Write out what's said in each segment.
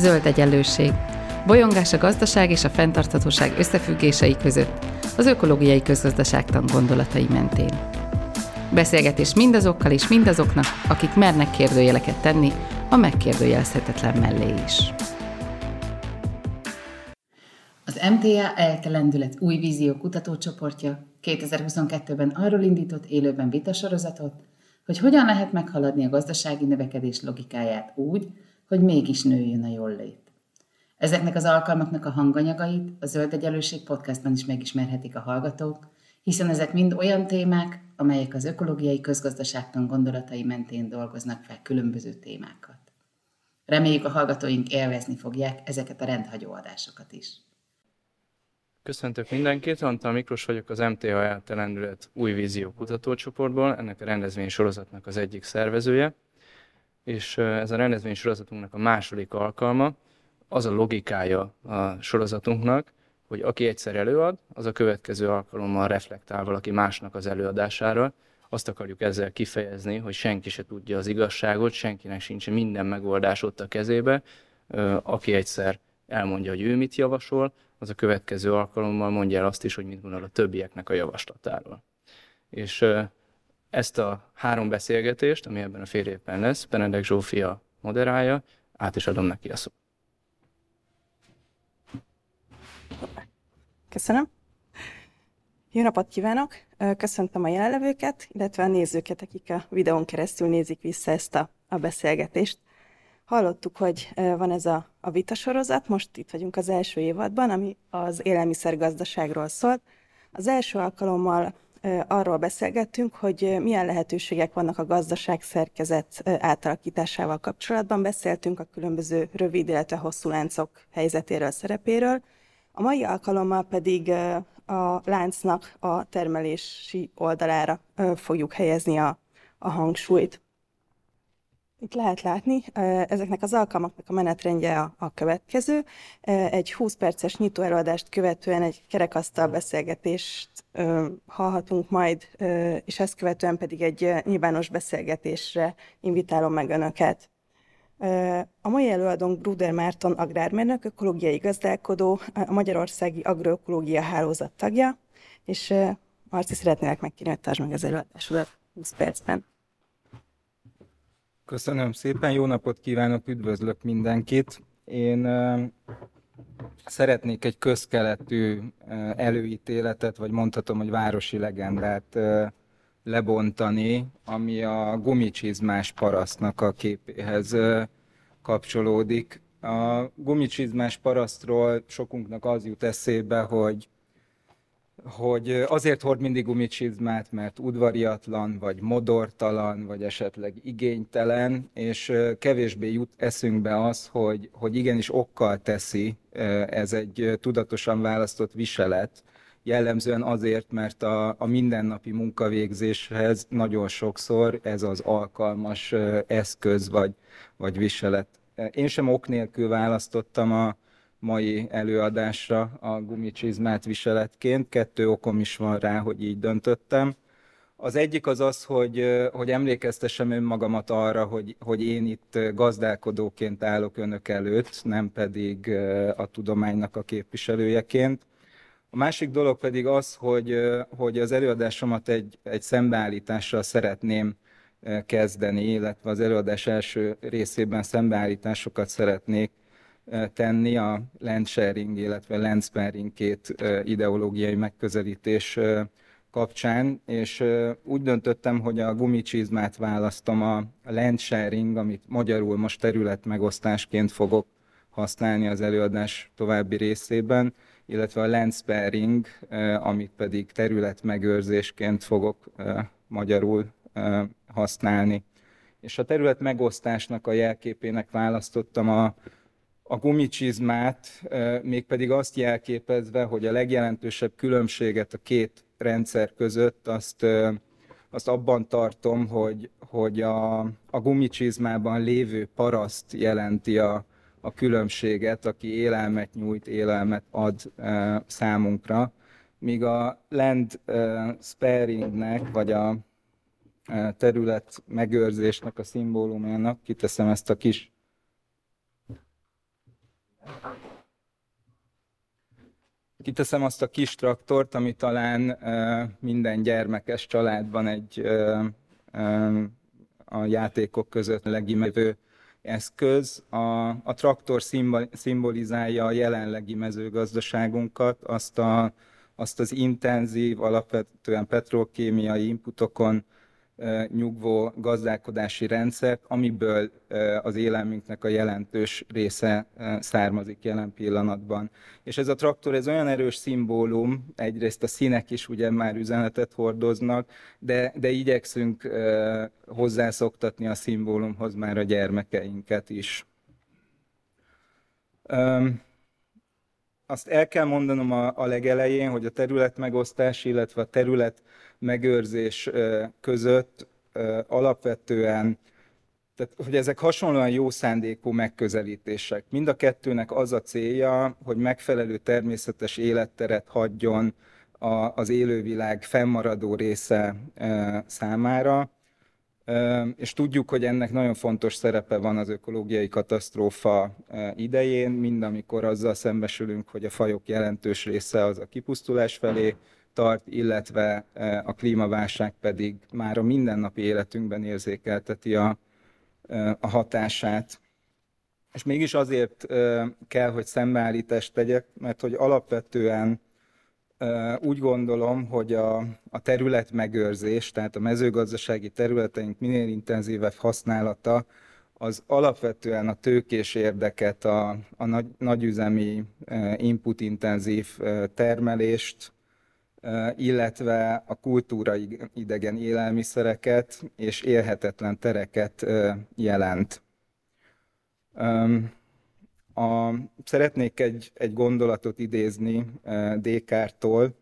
Zöld egyenlőség. Bolyongás a gazdaság és a fenntarthatóság összefüggései között, az ökológiai közgazdaságtan gondolatai mentén. Beszélgetés mindazokkal és mindazoknak, akik mernek kérdőjeleket tenni a megkérdőjelezhetetlen mellé is. Az MTA Eltelendület új vízió kutatócsoportja 2022-ben arról indított élőben vitasorozatot, hogy hogyan lehet meghaladni a gazdasági növekedés logikáját úgy, hogy mégis nőjön a jól lét. Ezeknek az alkalmaknak a hanganyagait a Zöld Egyelőség podcastban is megismerhetik a hallgatók, hiszen ezek mind olyan témák, amelyek az ökológiai közgazdaságtan gondolatai mentén dolgoznak fel különböző témákat. Reméljük a hallgatóink élvezni fogják ezeket a rendhagyó adásokat is. Köszöntök mindenkit, Antal Miklós vagyok az MTH eltelendület új vízió kutatócsoportból, ennek a rendezvény sorozatnak az egyik szervezője, és ez a rendezvény sorozatunknak a második alkalma, az a logikája a sorozatunknak, hogy aki egyszer előad, az a következő alkalommal reflektál valaki másnak az előadására. Azt akarjuk ezzel kifejezni, hogy senki se tudja az igazságot, senkinek sincs minden megoldás ott a kezébe. Aki egyszer elmondja, hogy ő mit javasol, az a következő alkalommal mondja el azt is, hogy mit gondol a többieknek a javaslatáról. És ezt a három beszélgetést, ami ebben a fél évben lesz, Benedek Zsófia moderálja, át is adom neki a szót. Köszönöm. Jó napot kívánok! Köszöntöm a jelenlevőket, illetve a nézőket, akik a videón keresztül nézik vissza ezt a, a beszélgetést. Hallottuk, hogy van ez a, a vitasorozat, most itt vagyunk az első évadban, ami az élelmiszergazdaságról szól. Az első alkalommal arról beszélgettünk, hogy milyen lehetőségek vannak a gazdaság szerkezet átalakításával kapcsolatban. Beszéltünk a különböző rövid, illetve hosszú láncok helyzetéről, szerepéről. A mai alkalommal pedig a láncnak a termelési oldalára fogjuk helyezni a, a hangsúlyt. Itt lehet látni, ezeknek az alkalmaknak a menetrendje a, következő. Egy 20 perces nyitóelőadást követően egy kerekasztal beszélgetést hallhatunk majd, és ezt követően pedig egy nyilvános beszélgetésre invitálom meg Önöket. A mai előadónk Bruder Márton agrármérnök, ökológiai gazdálkodó, a Magyarországi Agroökológia Hálózat tagja, és Marci szeretnélek megkérni, hogy tartsd meg az előadásodat 20 percben. Köszönöm szépen, jó napot kívánok, üdvözlök mindenkit. Én szeretnék egy közkeletű előítéletet, vagy mondhatom, hogy városi legendát lebontani, ami a gumicsizmás parasztnak a képéhez kapcsolódik. A gumicsizmás parasztról sokunknak az jut eszébe, hogy hogy azért hord mindig gumicsizmát, mert udvariatlan, vagy modortalan, vagy esetleg igénytelen, és kevésbé jut eszünkbe az, hogy, hogy igenis okkal teszi, ez egy tudatosan választott viselet, jellemzően azért, mert a, a mindennapi munkavégzéshez nagyon sokszor ez az alkalmas eszköz vagy, vagy viselet. Én sem ok nélkül választottam a, mai előadásra a gumicsizmát viseletként. Kettő okom is van rá, hogy így döntöttem. Az egyik az az, hogy, hogy emlékeztessem önmagamat arra, hogy, hogy én itt gazdálkodóként állok önök előtt, nem pedig a tudománynak a képviselőjeként. A másik dolog pedig az, hogy, hogy az előadásomat egy, egy szembeállítással szeretném kezdeni, illetve az előadás első részében szembeállításokat szeretnék tenni a land sharing, illetve land sparing két ideológiai megközelítés kapcsán, és úgy döntöttem, hogy a gumicsizmát választom a land sharing, amit magyarul most területmegosztásként fogok használni az előadás további részében, illetve a land sparing, amit pedig területmegőrzésként fogok magyarul használni. És a terület megosztásnak a jelképének választottam a a gumicsizmát, mégpedig azt jelképezve, hogy a legjelentősebb különbséget a két rendszer között azt, azt abban tartom, hogy, hogy a, a gumicsizmában lévő paraszt jelenti a, a különbséget, aki élelmet nyújt, élelmet ad e, számunkra, míg a land e, sparingnek, vagy a e, terület megőrzésnek a szimbólumának, kiteszem ezt a kis Kiteszem azt a kis traktort, ami talán minden gyermekes családban egy a játékok között legimevő eszköz. A, a traktor szimbolizálja a jelenlegi mezőgazdaságunkat, azt, a, azt az intenzív, alapvetően petrokémiai inputokon nyugvó gazdálkodási rendszert, amiből az élelmünknek a jelentős része származik jelen pillanatban. És ez a traktor, ez olyan erős szimbólum, egyrészt a színek is ugye már üzenetet hordoznak, de, de igyekszünk hozzászoktatni a szimbólumhoz már a gyermekeinket is. Azt el kell mondanom a, a legelején, hogy a terület megosztás, illetve a terület megőrzés között alapvetően, tehát hogy ezek hasonlóan jó szándékú megközelítések. Mind a kettőnek az a célja, hogy megfelelő természetes életteret hagyjon az élővilág fennmaradó része számára, és tudjuk, hogy ennek nagyon fontos szerepe van az ökológiai katasztrófa idején, mind amikor azzal szembesülünk, hogy a fajok jelentős része az a kipusztulás felé tart, illetve a klímaválság pedig már a mindennapi életünkben érzékelteti a, a hatását. És mégis azért kell, hogy szembeállítást tegyek, mert hogy alapvetően úgy gondolom, hogy a, a terület megőrzés, tehát a mezőgazdasági területeink minél intenzívebb használata, az alapvetően a tőkés érdeket, a, a nagy, nagyüzemi inputintenzív termelést, illetve a kultúra idegen élelmiszereket és élhetetlen tereket jelent. A, szeretnék egy, egy gondolatot idézni Descartes-tól,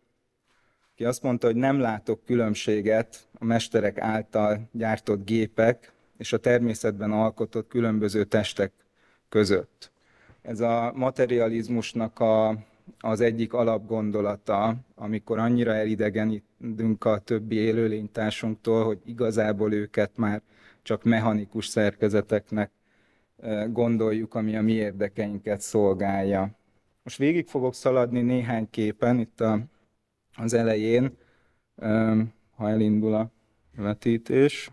ki azt mondta, hogy nem látok különbséget a mesterek által gyártott gépek és a természetben alkotott különböző testek között. Ez a materializmusnak a, az egyik alapgondolata, amikor annyira elidegenítünk a többi élőlénytársunktól, hogy igazából őket már csak mechanikus szerkezeteknek gondoljuk, ami a mi érdekeinket szolgálja. Most végig fogok szaladni néhány képen itt a, az elején, ha elindul a vetítés.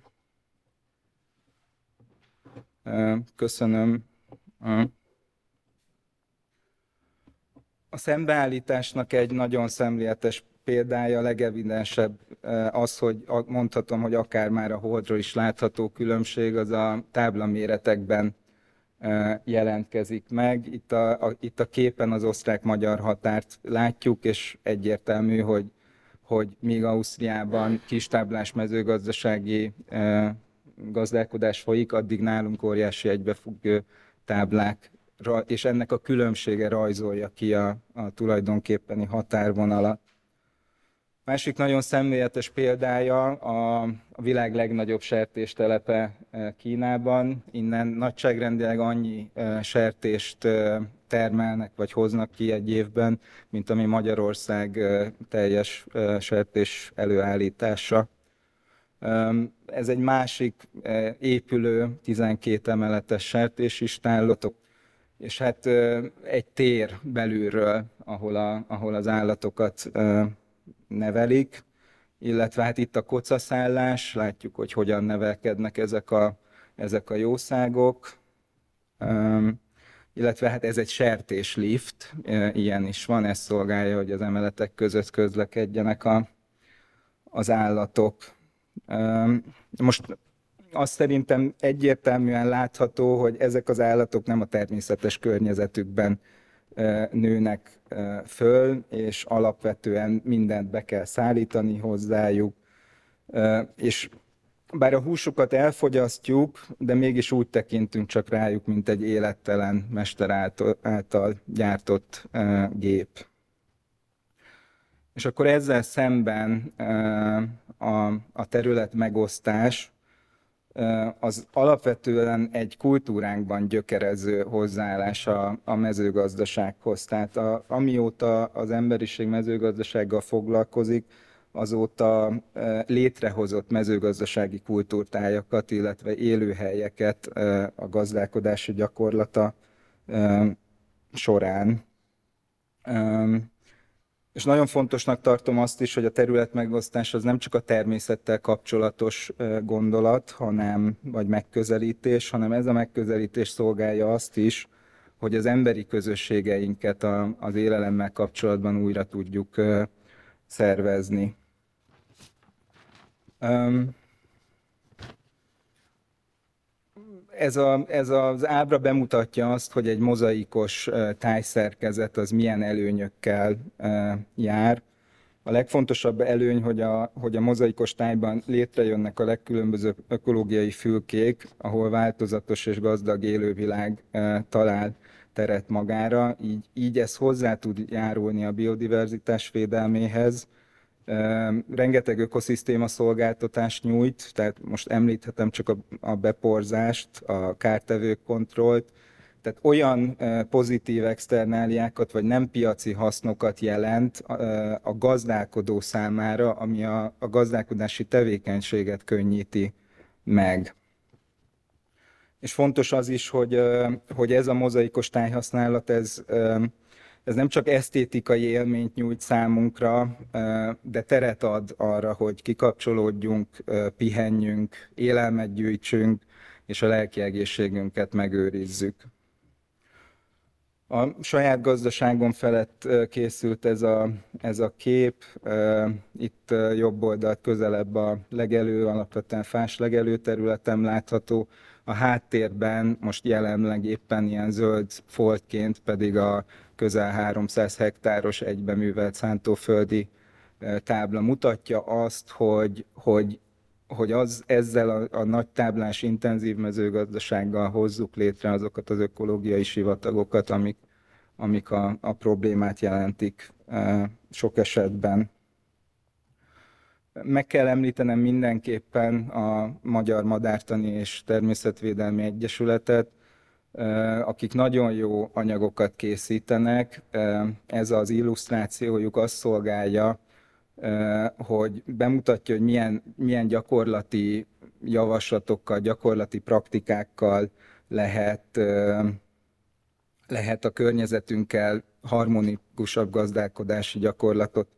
Köszönöm. A szembeállításnak egy nagyon szemléletes példája, a legevidensebb az, hogy mondhatom, hogy akár már a holdról is látható különbség, az a táblaméretekben jelentkezik meg. Itt a, a, itt a képen az osztrák-magyar határt látjuk, és egyértelmű, hogy, hogy míg Ausztriában kistáblás mezőgazdasági gazdálkodás folyik, addig nálunk óriási egybefüggő táblák, és ennek a különbsége rajzolja ki a, a tulajdonképpeni határvonalat. Másik nagyon szemléletes példája a, világ legnagyobb sertéstelepe e, Kínában. Innen nagyságrendileg annyi e, sertést e, termelnek vagy hoznak ki egy évben, mint ami Magyarország teljes sertés előállítása. Ez egy másik épülő, 12 emeletes sertésistállatok, és hát egy tér belülről, ahol, a, ahol az állatokat nevelik, illetve hát itt a kocaszállás, látjuk, hogy hogyan nevelkednek ezek a, ezek a jószágok, um, illetve hát ez egy sertéslift, ilyen is van, ez szolgálja, hogy az emeletek között közlekedjenek a, az állatok. Um, most azt szerintem egyértelműen látható, hogy ezek az állatok nem a természetes környezetükben nőnek föl, és alapvetően mindent be kell szállítani hozzájuk. És bár a húsukat elfogyasztjuk, de mégis úgy tekintünk csak rájuk, mint egy élettelen mester által, által gyártott gép. És akkor ezzel szemben a, a terület megosztás az alapvetően egy kultúránkban gyökerező hozzáállás a, a mezőgazdasághoz. Tehát a, amióta az emberiség mezőgazdasággal foglalkozik, azóta létrehozott mezőgazdasági kultúrtájakat, illetve élőhelyeket a gazdálkodási gyakorlata során. És nagyon fontosnak tartom azt is, hogy a terület megosztás az nem csak a természettel kapcsolatos gondolat, hanem, vagy megközelítés, hanem ez a megközelítés szolgálja azt is, hogy az emberi közösségeinket a, az élelemmel kapcsolatban újra tudjuk szervezni. Ez, a, ez az ábra bemutatja azt, hogy egy mozaikos tájszerkezet az milyen előnyökkel jár. A legfontosabb előny, hogy a, hogy a mozaikos tájban létrejönnek a legkülönbözőbb ökológiai fülkék, ahol változatos és gazdag élővilág talál teret magára, így, így ez hozzá tud járulni a biodiverzitás védelméhez, rengeteg ökoszisztéma szolgáltatást nyújt, tehát most említhetem csak a, beporzást, a kártevők kontrollt, tehát olyan pozitív externáliákat, vagy nem piaci hasznokat jelent a gazdálkodó számára, ami a, a gazdálkodási tevékenységet könnyíti meg. És fontos az is, hogy, hogy ez a mozaikos tájhasználat, ez ez nem csak esztétikai élményt nyújt számunkra, de teret ad arra, hogy kikapcsolódjunk, pihenjünk, élelmet gyűjtsünk, és a lelki egészségünket megőrizzük. A saját gazdaságon felett készült ez a, ez a kép. Itt jobb oldalt közelebb a legelő, alapvetően fás legelő területem látható. A háttérben most jelenleg éppen ilyen zöld foltként pedig a közel 300 hektáros egybeművelt szántóföldi tábla mutatja azt, hogy, hogy, hogy az, ezzel a, a nagy táblás intenzív mezőgazdasággal hozzuk létre azokat az ökológiai sivatagokat, amik, amik a, a problémát jelentik sok esetben. Meg kell említenem mindenképpen a Magyar Madártani és Természetvédelmi Egyesületet, akik nagyon jó anyagokat készítenek. Ez az illusztrációjuk azt szolgálja, hogy bemutatja, hogy milyen, milyen gyakorlati javaslatokkal, gyakorlati praktikákkal lehet, lehet a környezetünkkel harmonikusabb gazdálkodási gyakorlatot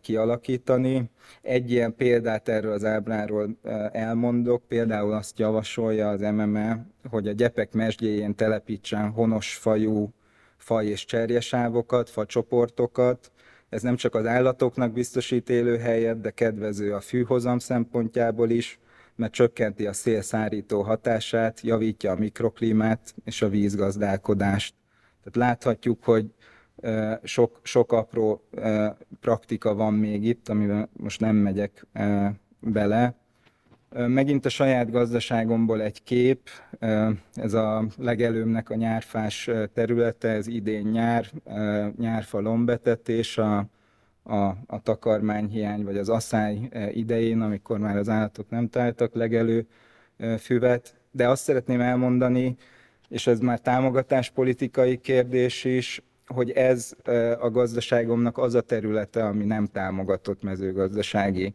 kialakítani. Egy ilyen példát erről az ábráról elmondok, például azt javasolja az MME, hogy a gyepek mesdjéjén telepítsen honos fajú faj és cserjesávokat, facsoportokat. Ez nem csak az állatoknak biztosít élőhelyet, de kedvező a fűhozam szempontjából is, mert csökkenti a szélszárító hatását, javítja a mikroklímát és a vízgazdálkodást. Tehát láthatjuk, hogy sok, sok apró praktika van még itt, amivel most nem megyek bele. Megint a saját gazdaságomból egy kép, ez a legelőmnek a nyárfás területe, ez idén nyár, nyárfa lombetetés, a, a, a takarmányhiány vagy az asszály idején, amikor már az állatok nem találtak legelő füvet. De azt szeretném elmondani, és ez már támogatáspolitikai kérdés is, hogy ez a gazdaságomnak az a területe, ami nem támogatott mezőgazdasági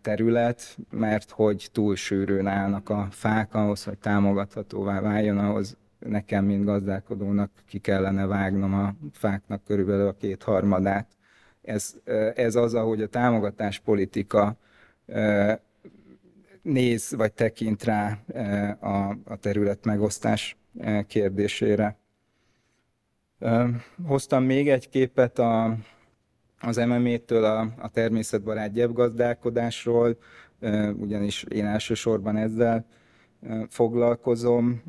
terület, mert hogy túl sűrűn állnak a fák ahhoz, hogy támogathatóvá váljon, ahhoz nekem, mint gazdálkodónak ki kellene vágnom a fáknak körülbelül a kétharmadát. Ez, ez az, ahogy a támogatáspolitika néz vagy tekint rá a, a terület megosztás kérdésére. Hoztam még egy képet a, az MMA-től a, a természetbarát gyepgazdálkodásról, ugyanis én elsősorban ezzel foglalkozom,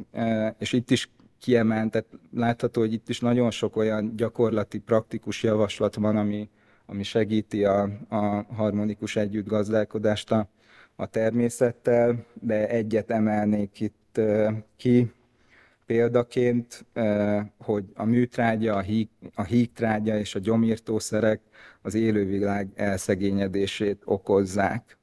és itt is kiemelt, tehát látható, hogy itt is nagyon sok olyan gyakorlati, praktikus javaslat van, ami, ami segíti a, a harmonikus együttgazdálkodást a, a természettel, de egyet emelnék itt ki, példaként, eh, hogy a műtrágya, a, híg, a hígtrágya és a gyomírtószerek az élővilág elszegényedését okozzák.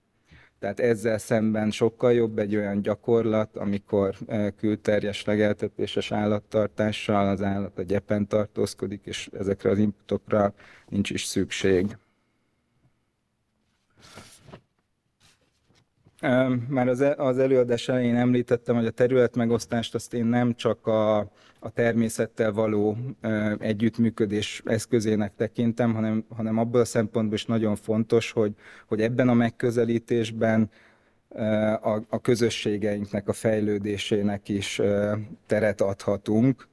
Tehát ezzel szemben sokkal jobb egy olyan gyakorlat, amikor eh, külterjes legeltetéses állattartással az állat a gyepen tartózkodik, és ezekre az inputokra nincs is szükség. Már az, e, az előadás elején említettem, hogy a területmegosztást azt én nem csak a, a természettel való együttműködés eszközének tekintem, hanem, hanem abból a szempontból is nagyon fontos, hogy, hogy ebben a megközelítésben a, a közösségeinknek a fejlődésének is teret adhatunk.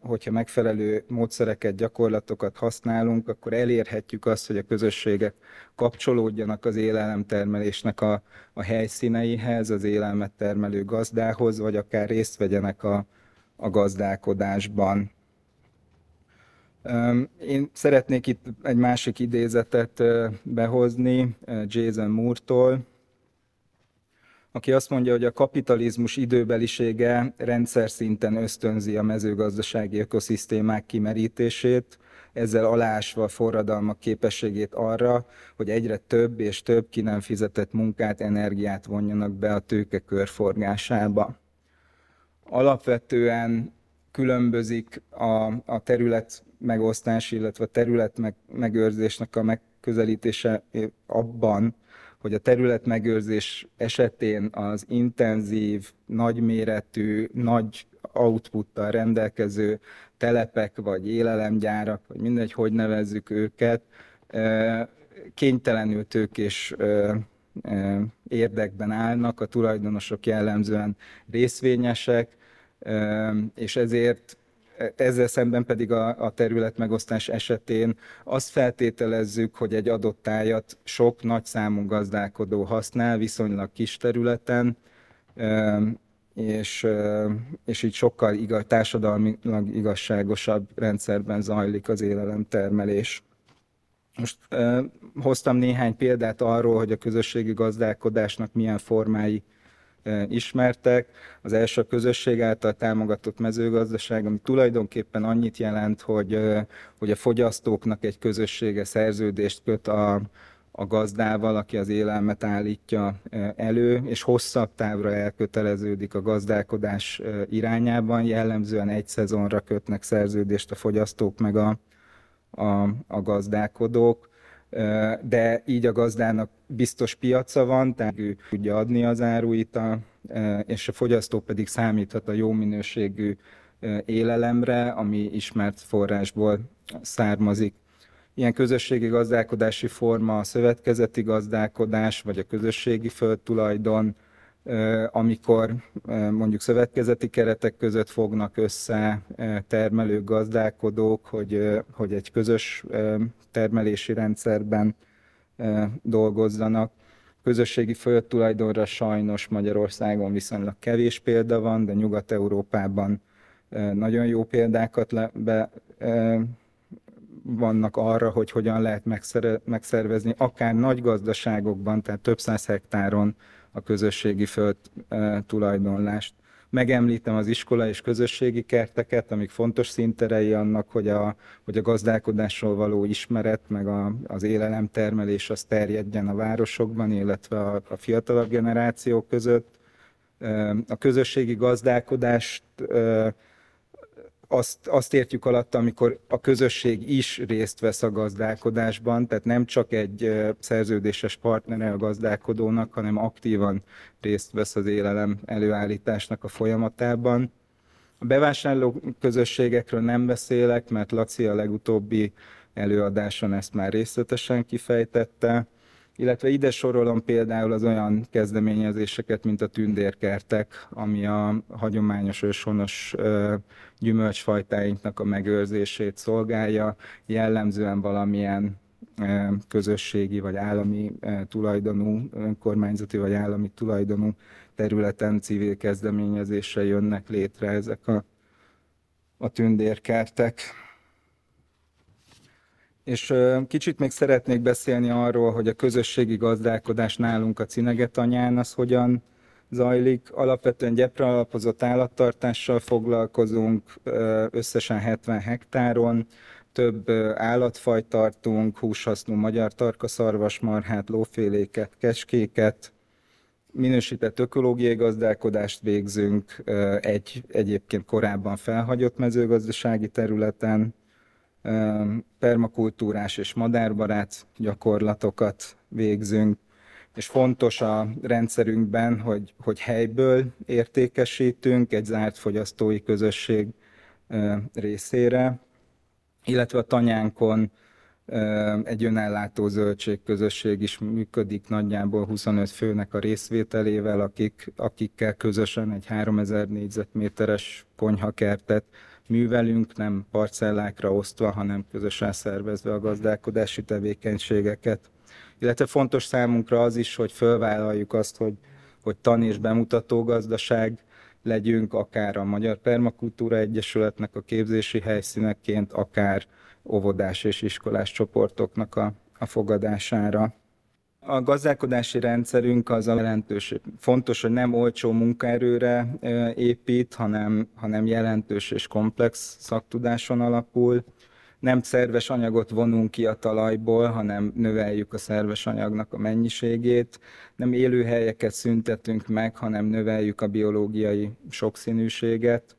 Hogyha megfelelő módszereket, gyakorlatokat használunk, akkor elérhetjük azt, hogy a közösségek kapcsolódjanak az élelemtermelésnek a, a helyszíneihez, az élelmet termelő gazdához, vagy akár részt vegyenek a, a gazdálkodásban. Én szeretnék itt egy másik idézetet behozni Jason Moore-tól, aki azt mondja, hogy a kapitalizmus időbelisége rendszer szinten ösztönzi a mezőgazdasági ökoszisztémák kimerítését, ezzel alásva a forradalmak képességét arra, hogy egyre több és több ki nem fizetett munkát, energiát vonjanak be a tőke körforgásába. Alapvetően különbözik a, a terület megosztás, illetve a terület meg, megőrzésnek a megközelítése abban, hogy a területmegőrzés esetén az intenzív, nagyméretű, nagy outputtal rendelkező telepek, vagy élelemgyárak, vagy mindegy, hogy nevezzük őket, kénytelenül tőkés érdekben állnak, a tulajdonosok jellemzően részvényesek, és ezért ezzel szemben pedig a, a terület megosztás esetén azt feltételezzük, hogy egy adott tájat sok nagy számú gazdálkodó használ viszonylag kis területen, és, és így sokkal igaz, társadalmilag igazságosabb rendszerben zajlik az élelemtermelés. Most hoztam néhány példát arról, hogy a közösségi gazdálkodásnak milyen formái ismertek. Az első a közösség által támogatott mezőgazdaság, ami tulajdonképpen annyit jelent, hogy, hogy a fogyasztóknak egy közössége szerződést köt a, a gazdával, aki az élelmet állítja elő, és hosszabb távra elköteleződik a gazdálkodás irányában. Jellemzően egy szezonra kötnek szerződést a fogyasztók meg a, a, a gazdálkodók de így a gazdának biztos piaca van, tehát ő tudja adni az áruit, és a fogyasztó pedig számíthat a jó minőségű élelemre, ami ismert forrásból származik. Ilyen közösségi gazdálkodási forma a szövetkezeti gazdálkodás, vagy a közösségi földtulajdon, amikor mondjuk szövetkezeti keretek között fognak össze termelők, gazdálkodók, hogy, hogy egy közös termelési rendszerben dolgozzanak. Közösségi földtulajdonra sajnos Magyarországon viszonylag kevés példa van, de Nyugat-Európában nagyon jó példákat le, be, vannak arra, hogy hogyan lehet megszervezni, akár nagy gazdaságokban, tehát több száz hektáron a közösségi föld tulajdonlást. Megemlítem az iskola és közösségi kerteket, amik fontos színterei annak, hogy a, hogy a gazdálkodásról való ismeret, meg a, az élelemtermelés az terjedjen a városokban, illetve a, a fiatalabb generációk között. A közösségi gazdálkodást azt, azt értjük alatt, amikor a közösség is részt vesz a gazdálkodásban, tehát nem csak egy szerződéses partnere a gazdálkodónak, hanem aktívan részt vesz az élelem előállításnak a folyamatában. A bevásárló közösségekről nem beszélek, mert Laci a legutóbbi előadáson ezt már részletesen kifejtette illetve ide sorolom például az olyan kezdeményezéseket, mint a tündérkertek, ami a hagyományos őshonos gyümölcsfajtáinknak a megőrzését szolgálja, jellemzően valamilyen közösségi vagy állami tulajdonú, önkormányzati vagy állami tulajdonú területen civil kezdeményezésre jönnek létre ezek a, a tündérkertek. És kicsit még szeretnék beszélni arról, hogy a közösségi gazdálkodás nálunk a Cinegetanyán az hogyan zajlik. Alapvetően gyepre alapozott állattartással foglalkozunk, összesen 70 hektáron, több állatfajt tartunk, húshasznú magyar tarkaszarvasmarhát, lóféléket, keskéket, minősített ökológiai gazdálkodást végzünk egy egyébként korábban felhagyott mezőgazdasági területen, permakultúrás és madárbarát gyakorlatokat végzünk, és fontos a rendszerünkben, hogy, hogy helyből értékesítünk egy zárt fogyasztói közösség részére, illetve a tanyánkon egy önellátó zöldségközösség is működik nagyjából 25 főnek a részvételével, akik, akikkel közösen egy 3000 négyzetméteres konyhakertet művelünk, nem parcellákra osztva, hanem közösen szervezve a gazdálkodási tevékenységeket. Illetve fontos számunkra az is, hogy fölvállaljuk azt, hogy, hogy tan- és bemutató gazdaság legyünk, akár a Magyar Permakultúra Egyesületnek a képzési helyszínekként, akár óvodás és iskolás csoportoknak a, a fogadására. A gazdálkodási rendszerünk az a jelentős, fontos, hogy nem olcsó munkaerőre épít, hanem, hanem jelentős és komplex szaktudáson alapul. Nem szerves anyagot vonunk ki a talajból, hanem növeljük a szerves anyagnak a mennyiségét. Nem élőhelyeket szüntetünk meg, hanem növeljük a biológiai sokszínűséget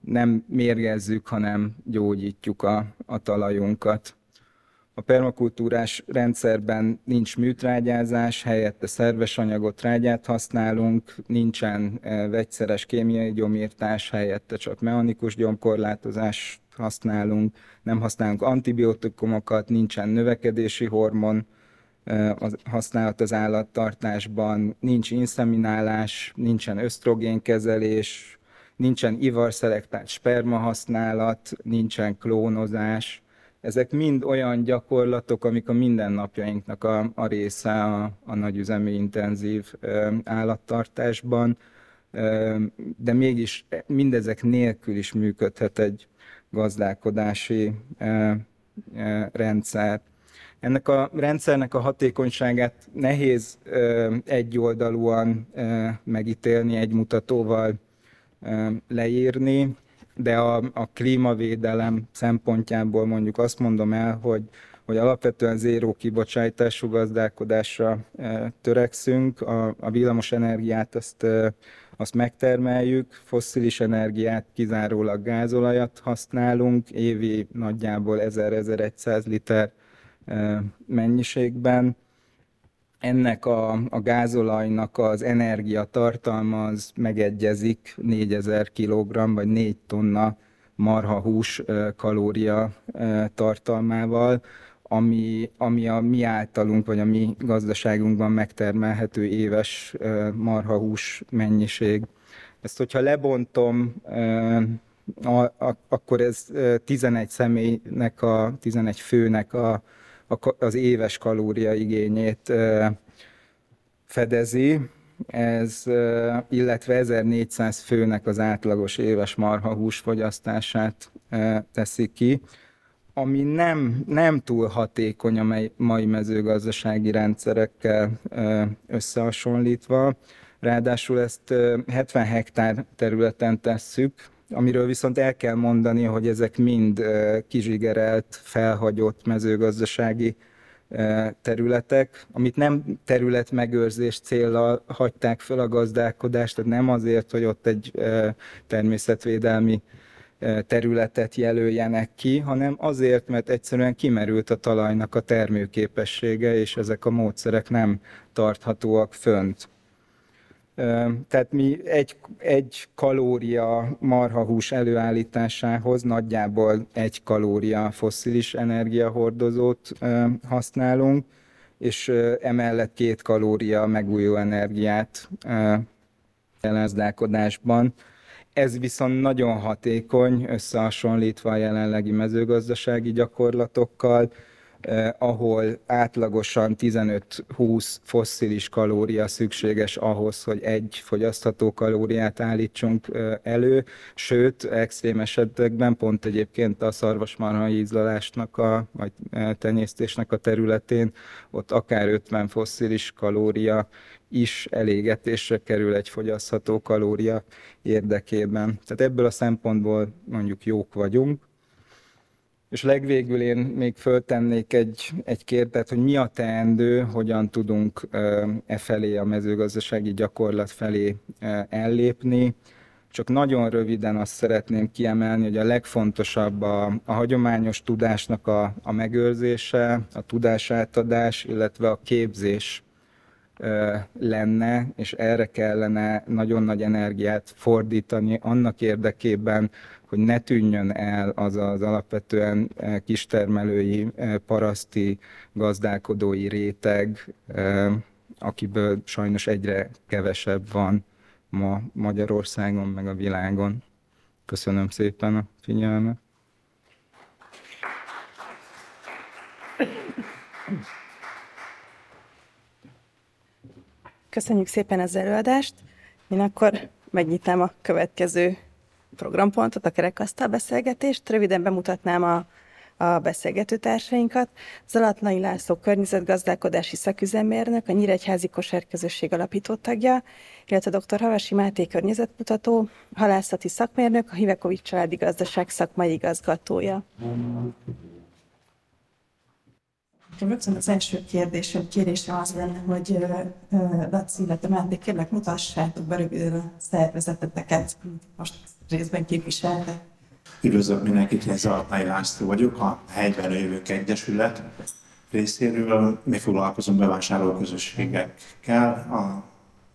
nem mérgezzük, hanem gyógyítjuk a, a talajunkat. A permakultúrás rendszerben nincs műtrágyázás, helyette szerves anyagot trágyát használunk, nincsen e, vegyszeres kémiai gyomírtás, helyette csak mechanikus gyomkorlátozást használunk, nem használunk antibiotikumokat, nincsen növekedési hormon e, használat az állattartásban, nincs inszeminálás, nincsen ösztrogénkezelés, nincsen ivarszelektált sperma használat, nincsen klónozás. Ezek mind olyan gyakorlatok, amik a mindennapjainknak a, a része a, a nagyüzemi intenzív ö, állattartásban, ö, de mégis mindezek nélkül is működhet egy gazdálkodási ö, ö, rendszer. Ennek a rendszernek a hatékonyságát nehéz ö, egyoldalúan ö, megítélni egy mutatóval, leírni, de a, a klímavédelem szempontjából mondjuk azt mondom el, hogy, hogy alapvetően zéró kibocsátású gazdálkodásra törekszünk, a, a villamos energiát azt, azt megtermeljük, fosszilis energiát kizárólag gázolajat használunk, évi nagyjából 1000-1100 liter mennyiségben, ennek a, a gázolajnak az energiatartalma az megegyezik 4000 kg vagy 4 tonna marha hús kalória tartalmával, ami, ami a mi általunk, vagy a mi gazdaságunkban megtermelhető éves marhahús mennyiség. Ezt, hogyha lebontom, akkor ez 11 személynek, a 11 főnek a, az éves kalóriaigényét fedezi, ez, illetve 1400 főnek az átlagos éves marhahús fogyasztását teszi ki, ami nem, nem túl hatékony a mai mezőgazdasági rendszerekkel összehasonlítva. Ráadásul ezt 70 hektár területen tesszük, amiről viszont el kell mondani, hogy ezek mind kizsigerelt, felhagyott mezőgazdasági területek, amit nem területmegőrzés célral hagyták fel a gazdálkodást, tehát nem azért, hogy ott egy természetvédelmi területet jelöljenek ki, hanem azért, mert egyszerűen kimerült a talajnak a termőképessége, és ezek a módszerek nem tarthatóak fönt. Tehát mi egy, egy kalória marhahús előállításához nagyjából egy kalória fosszilis energiahordozót használunk, és emellett két kalória megújuló energiát jelenzdálkodásban. Ez viszont nagyon hatékony összehasonlítva a jelenlegi mezőgazdasági gyakorlatokkal, eh, ahol átlagosan 15-20 fosszilis kalória szükséges ahhoz, hogy egy fogyasztható kalóriát állítsunk eh, elő, sőt, extrém esetekben pont egyébként a szarvasmarha ízlalásnak, a, vagy eh, tenyésztésnek a területén ott akár 50 fosszilis kalória is elégetésre kerül egy fogyasztható kalória érdekében. Tehát ebből a szempontból mondjuk jók vagyunk. És legvégül én még föltennék egy, egy kérdet, hogy mi a teendő, hogyan tudunk e felé, a mezőgazdasági gyakorlat felé ellépni. Csak nagyon röviden azt szeretném kiemelni, hogy a legfontosabb a, a hagyományos tudásnak a, a megőrzése, a tudásátadás, illetve a képzés lenne, és erre kellene nagyon nagy energiát fordítani annak érdekében, hogy ne tűnjön el az az alapvetően kistermelői, paraszti, gazdálkodói réteg, akiből sajnos egyre kevesebb van ma Magyarországon, meg a világon. Köszönöm szépen a figyelmet. Köszönjük szépen az előadást. Én akkor megnyitnám a következő programpontot, a kerekasztal beszélgetést. Röviden bemutatnám a, a beszélgető társainkat. Zalatnai László környezetgazdálkodási szaküzemmérnök, a Nyíregyházi Kosárközösség alapító tagja, illetve dr. Havasi Máté környezetkutató, halászati szakmérnök, a Hivekovics Családi Gazdaság szakmai igazgatója. Rögtön az első kérdésem, kérésem az lenne, hogy Laci, illetve Máté, kérlek mutassátok be röviden a szervezeteteket, most részben képviseltek. Üdvözlök mindenkit, én Zalatnai László vagyok, a Helyben Jövők Egyesület részéről. Mi foglalkozunk bevásárlóközösségekkel, a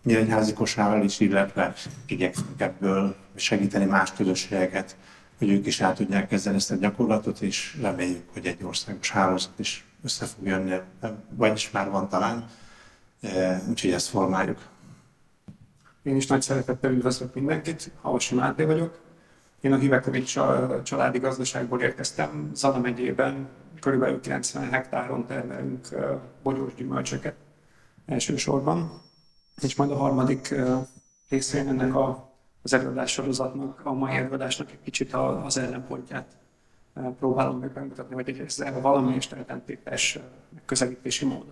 nyíregyházi kosárral is, illetve igyekszünk ebből segíteni más közösségeket, hogy ők is át tudják kezdeni ezt a gyakorlatot, és reméljük, hogy egy országos hálózat is össze fog jönni, vagyis már van talán, úgyhogy ezt formáljuk. Én is nagy szeretettel üdvözlök mindenkit, Havasi Máté vagyok. Én a Hivekovics családi gazdaságból érkeztem, Zana megyében, körülbelül 90 hektáron termelünk bogyós gyümölcsöket elsősorban. És majd a harmadik részén ennek a, az előadás sorozatnak, a mai előadásnak egy kicsit az ellenpontját próbálom meg bemutatni, hogy ez valami és ellentétes közelítési mód.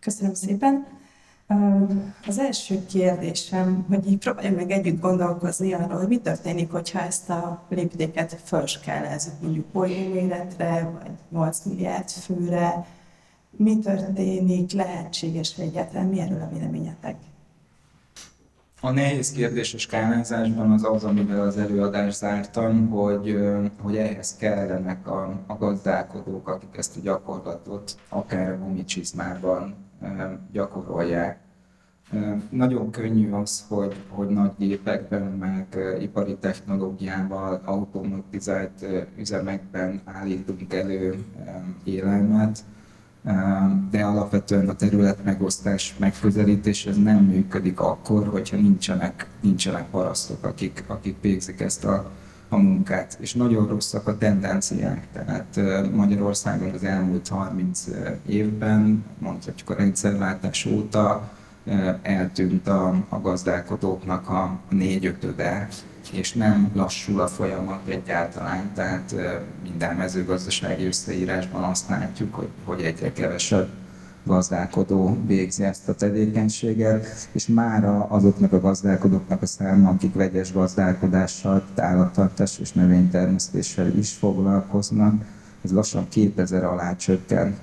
Köszönöm szépen. Az első kérdésem, hogy így próbáljunk meg együtt gondolkozni arról, hogy mi történik, hogyha ezt a léptéket felskálázzuk mondjuk oly életre, vagy 8 milliárd főre. Mi történik, lehetséges egyáltalán, mi erről a véleményetek? A nehéz kérdés a skálázásban az az, amivel az előadást zártam, hogy, hogy ehhez kellenek a, a gazdálkodók, akik ezt a gyakorlatot akár a gumicsizmában gyakorolják. Nagyon könnyű az, hogy, hogy nagy gépekben, meg ipari technológiával, automatizált üzemekben állítunk elő élelmet, de alapvetően a terület megosztás megközelítés ez nem működik akkor, hogyha nincsenek, nincsenek parasztok, akik, akik végzik ezt a, a munkát. És nagyon rosszak a tendenciák. Tehát Magyarországon az elmúlt 30 évben, mondhatjuk a rendszerváltás óta, eltűnt a, a gazdálkodóknak a négy-ötöde, és nem lassul a folyamat egyáltalán, tehát minden mezőgazdasági összeírásban azt látjuk, hogy, hogy egyre kevesebb gazdálkodó végzi ezt a tevékenységet, és már azoknak a gazdálkodóknak a száma, akik vegyes gazdálkodással, állattartás és növénytermesztéssel is foglalkoznak, ez lassan 2000 alá csökken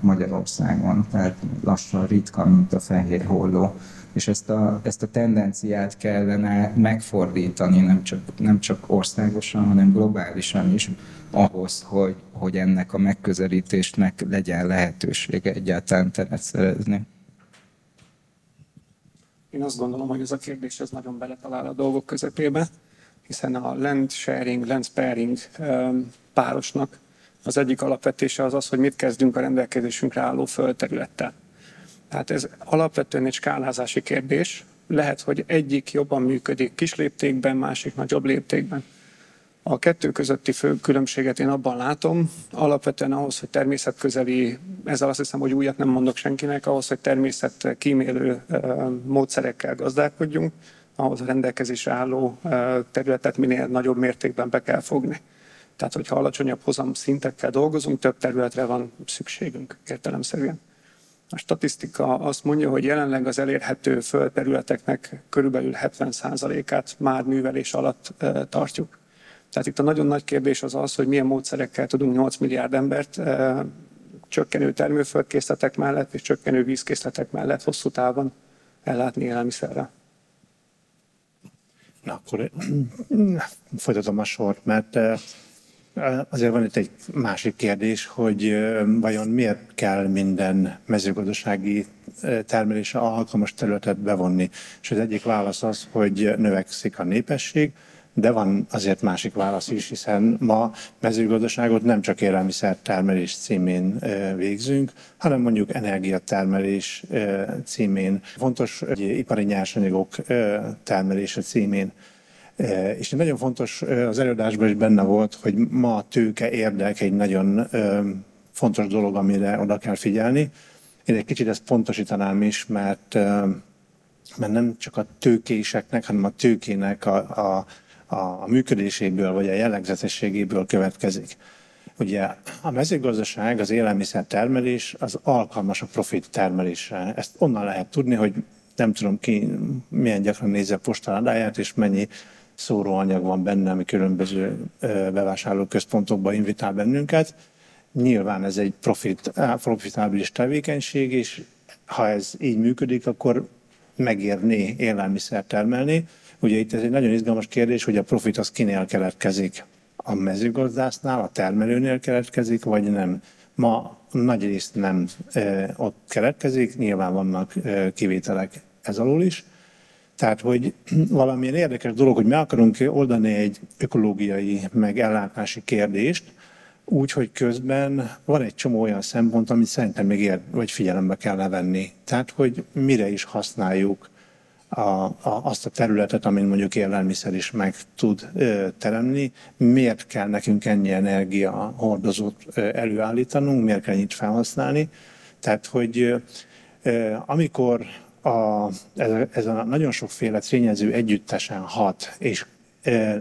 Magyarországon, tehát lassan ritka, mint a fehér holló és ezt a, ezt a tendenciát kellene megfordítani, nem csak, nem csak országosan, hanem globálisan is, ahhoz, hogy, hogy ennek a megközelítésnek legyen lehetősége egyáltalán teret szerezni. Én azt gondolom, hogy ez a kérdés ez nagyon beletalál a dolgok közepébe, hiszen a land sharing, land sparing párosnak az egyik alapvetése az az, hogy mit kezdünk a rendelkezésünkre álló földterülettel. Tehát ez alapvetően egy skálázási kérdés. Lehet, hogy egyik jobban működik kis léptékben, másik nagyobb léptékben. A kettő közötti fő különbséget én abban látom, alapvetően ahhoz, hogy természetközeli, ezzel azt hiszem, hogy újat nem mondok senkinek, ahhoz, hogy természet kímélő módszerekkel gazdálkodjunk, ahhoz a rendelkezésre álló területet minél nagyobb mértékben be kell fogni. Tehát, hogyha alacsonyabb hozam szintekkel dolgozunk, több területre van szükségünk értelemszerűen. A statisztika azt mondja, hogy jelenleg az elérhető földterületeknek körülbelül 70%-át már művelés alatt tartjuk. Tehát itt a nagyon nagy kérdés az az, hogy milyen módszerekkel tudunk 8 milliárd embert csökkenő termőföldkészletek mellett és csökkenő vízkészletek mellett hosszú távon ellátni élelmiszerrel. Na, akkor folytatom a sort, mert Azért van itt egy másik kérdés, hogy vajon miért kell minden mezőgazdasági termelésre alkalmas területet bevonni. És az egyik válasz az, hogy növekszik a népesség, de van azért másik válasz is, hiszen ma mezőgazdaságot nem csak élelmiszertermelés címén végzünk, hanem mondjuk energiatermelés címén, fontos hogy ipari nyersanyagok termelése címén. És nagyon fontos, az előadásban is benne volt, hogy ma a tőke érdek egy nagyon fontos dolog, amire oda kell figyelni. Én egy kicsit ezt pontosítanám is, mert, mert nem csak a tőkéseknek, hanem a tőkének a, a a működéséből vagy a jellegzetességéből következik. Ugye a mezőgazdaság, az élelmiszer termelés az alkalmas a profit termelésre. Ezt onnan lehet tudni, hogy nem tudom ki milyen gyakran nézze postaládáját, és mennyi szóróanyag van benne, ami különböző bevásárlóközpontokba invitál bennünket. Nyilván ez egy profit, profitábilis tevékenység, és ha ez így működik, akkor megérné élelmiszer termelni. Ugye itt ez egy nagyon izgalmas kérdés, hogy a profit az kinél keletkezik. A mezőgazdásznál, a termelőnél keletkezik, vagy nem. Ma nagy részt nem ott keletkezik, nyilván vannak kivételek ez alól is. Tehát, hogy valamilyen érdekes dolog, hogy meg akarunk oldani egy ökológiai, meg ellátási kérdést, úgy, hogy közben van egy csomó olyan szempont, amit szerintem még ér, vagy figyelembe kell venni. Tehát, hogy mire is használjuk a, a, azt a területet, amin mondjuk élelmiszer is meg tud ö, teremni. Miért kell nekünk ennyi energia hordozót ö, előállítanunk, miért kell ennyit felhasználni. Tehát, hogy ö, amikor a, ez, a, nagyon sokféle tényező együttesen hat, és ö,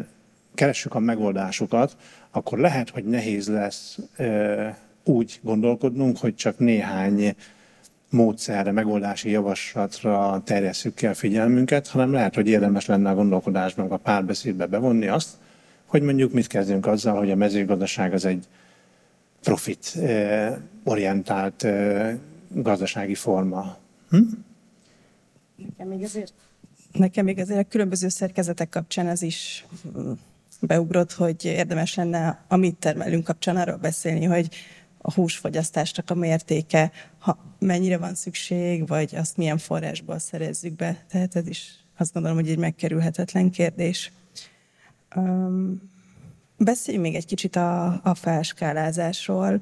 keressük a megoldásokat, akkor lehet, hogy nehéz lesz ö, úgy gondolkodnunk, hogy csak néhány módszerre, megoldási javaslatra terjesszük ki a figyelmünket, hanem lehet, hogy érdemes lenne a gondolkodásban, a párbeszédbe bevonni azt, hogy mondjuk mit kezdünk azzal, hogy a mezőgazdaság az egy profit orientált eh, gazdasági forma. Hm? Nekem még azért, nekem még azért a különböző szerkezetek kapcsán az is hm, beugrott, hogy érdemes lenne a mit termelünk kapcsán arról beszélni, hogy a húsfogyasztásnak a mértéke, ha mennyire van szükség, vagy azt milyen forrásból szerezzük be. Tehát ez is azt gondolom, hogy egy megkerülhetetlen kérdés. Um, Beszéljünk még egy kicsit a, a felskálázásról.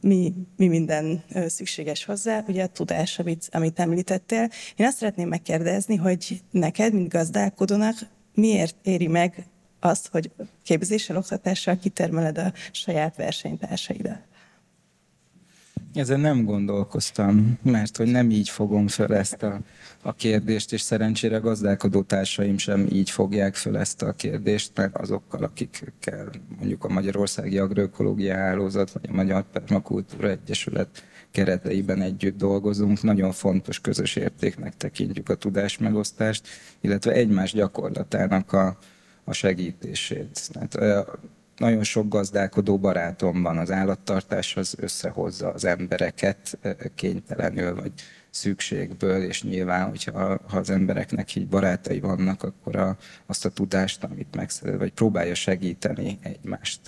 Mi, mi minden szükséges hozzá? Ugye a tudás, amit, amit említettél. Én azt szeretném megkérdezni, hogy neked, mint gazdálkodónak, miért éri meg azt, hogy képzéssel, oktatással kitermeled a saját versenytársaidat? Ezen nem gondolkoztam, mert hogy nem így fogom föl ezt a, a kérdést, és szerencsére gazdálkodó társaim sem így fogják föl ezt a kérdést, mert azokkal, akikkel mondjuk a Magyarországi Agroökológia Hálózat, vagy a Magyar Permakultúra Egyesület kereteiben együtt dolgozunk, nagyon fontos közös értéknek tekintjük a tudásmegosztást, illetve egymás gyakorlatának a, a segítését. Tehát, nagyon sok gazdálkodó barátom van, az állattartás az összehozza az embereket kénytelenül, vagy szükségből, és nyilván, hogyha ha az embereknek így barátai vannak, akkor a, azt a tudást, amit megszerez, vagy próbálja segíteni egymást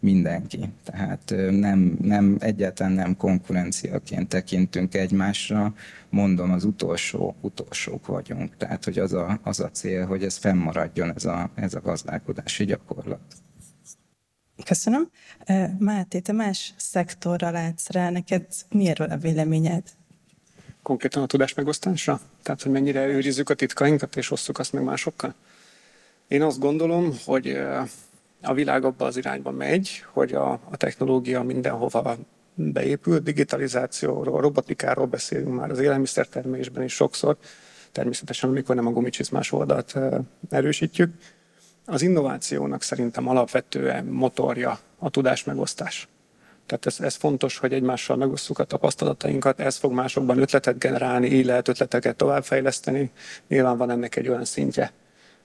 mindenki. Tehát nem, nem, egyáltalán nem konkurenciaként tekintünk egymásra, mondom, az utolsó, utolsók vagyunk. Tehát, hogy az a, az a cél, hogy ez fennmaradjon, ez a, ez a gazdálkodási gyakorlat. Köszönöm. Máté, te más szektorra látsz rá, neked miért a véleményed? Konkrétan a tudás megosztásra? Tehát, hogy mennyire őrizzük a titkainkat és osszuk azt meg másokkal? Én azt gondolom, hogy a világ abba az irányba megy, hogy a, a technológia mindenhova beépül, digitalizációról, robotikáról beszélünk már az élelmiszertermelésben is sokszor, természetesen amikor nem a gumicsizmás oldalt erősítjük, az innovációnak szerintem alapvetően motorja a tudás megosztás. Tehát ez, ez fontos, hogy egymással megosztjuk a tapasztalatainkat, ez fog másokban ötletet generálni, így lehet ötleteket továbbfejleszteni. Nyilván van ennek egy olyan szintje,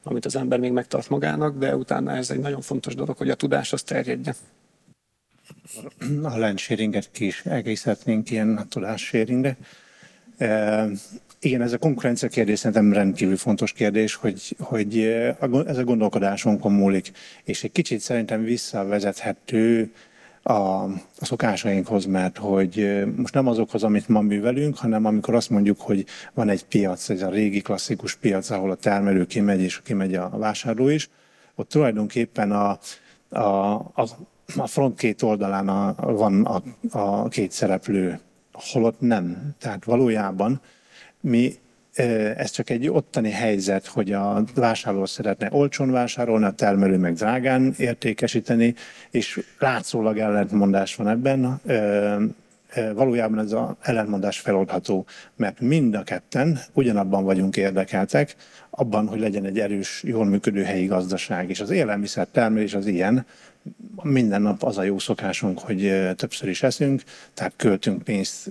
amit az ember még megtart magának, de utána ez egy nagyon fontos dolog, hogy a tudás az terjedjen. A land sharinget ki is egészhetnénk ilyen tudássharingre. Igen, ez a konkurencia kérdés szerintem rendkívül fontos kérdés, hogy, hogy ez a gondolkodásunkon múlik, és egy kicsit szerintem visszavezethető a, a szokásainkhoz, mert hogy most nem azokhoz, amit ma művelünk, hanem amikor azt mondjuk, hogy van egy piac, ez a régi klasszikus piac, ahol a termelő kimegy és kimegy a vásárló is, ott tulajdonképpen a, a, a, a front két oldalán a, van a, a két szereplő, holott nem. Tehát valójában mi ez csak egy ottani helyzet, hogy a vásárló szeretne olcsón vásárolni, a termelő meg drágán értékesíteni, és látszólag ellentmondás van ebben. Valójában ez az ellentmondás feloldható, mert mind a ketten ugyanabban vagyunk érdekeltek, abban, hogy legyen egy erős, jól működő helyi gazdaság, és az élelmiszer termelés az ilyen, minden nap az a jó szokásunk, hogy többször is eszünk, tehát költünk pénzt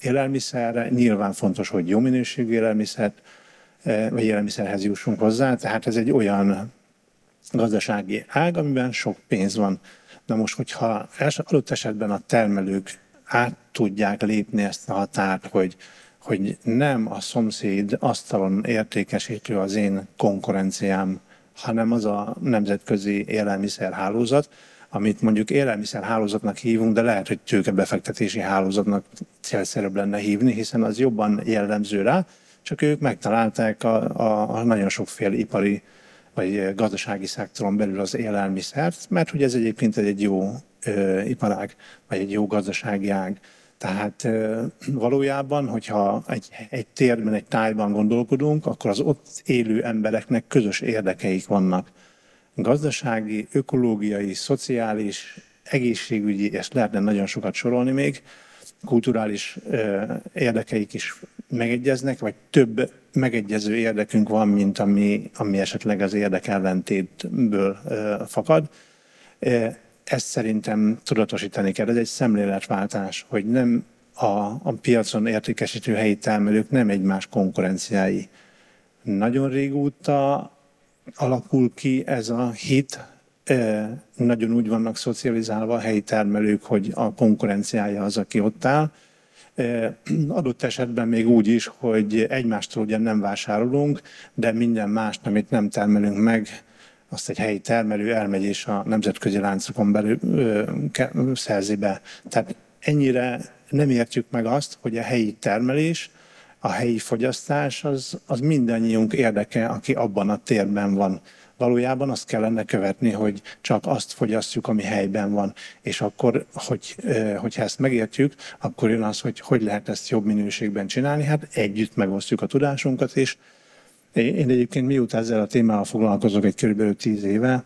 élelmiszerre. Nyilván fontos, hogy jó minőségű élelmiszert, vagy élelmiszerhez jussunk hozzá, tehát ez egy olyan gazdasági ág, amiben sok pénz van. Na most, hogyha adott esetben a termelők át tudják lépni ezt a határt, hogy, hogy nem a szomszéd asztalon értékesítő az én konkurenciám, hanem az a nemzetközi élelmiszerhálózat, amit mondjuk élelmiszerhálózatnak hívunk, de lehet, hogy tőkebefektetési hálózatnak célszerűbb lenne hívni, hiszen az jobban jellemző rá, csak ők megtalálták a, a, a nagyon sokféle ipari vagy gazdasági szektoron belül az élelmiszert, mert hogy ez egyébként egy jó ö, iparág, vagy egy jó gazdasági ág. Tehát valójában, hogyha egy, egy térben, egy tájban gondolkodunk, akkor az ott élő embereknek közös érdekeik vannak. Gazdasági, ökológiai, szociális, egészségügyi, és lehetne nagyon sokat sorolni még, kulturális érdekeik is megegyeznek, vagy több megegyező érdekünk van, mint ami, ami esetleg az érdekellentétből fakad ezt szerintem tudatosítani kell. Ez egy szemléletváltás, hogy nem a, a piacon értékesítő helyi termelők nem egymás konkurenciái. Nagyon régóta alakul ki ez a hit, nagyon úgy vannak szocializálva a helyi termelők, hogy a konkurenciája az, aki ott áll. Adott esetben még úgy is, hogy egymástól ugye nem vásárolunk, de minden mást, amit nem termelünk meg, azt egy helyi termelő elmegy és a nemzetközi láncokon belül ö, ke, szerzi be. Tehát ennyire nem értjük meg azt, hogy a helyi termelés, a helyi fogyasztás az, az mindannyiunk érdeke, aki abban a térben van. Valójában azt kellene követni, hogy csak azt fogyasztjuk, ami helyben van. És akkor, hogy, hogyha ezt megértjük, akkor jön az, hogy hogy lehet ezt jobb minőségben csinálni. Hát együtt megosztjuk a tudásunkat, és én egyébként miután ezzel a témával foglalkozok egy kb. tíz éve,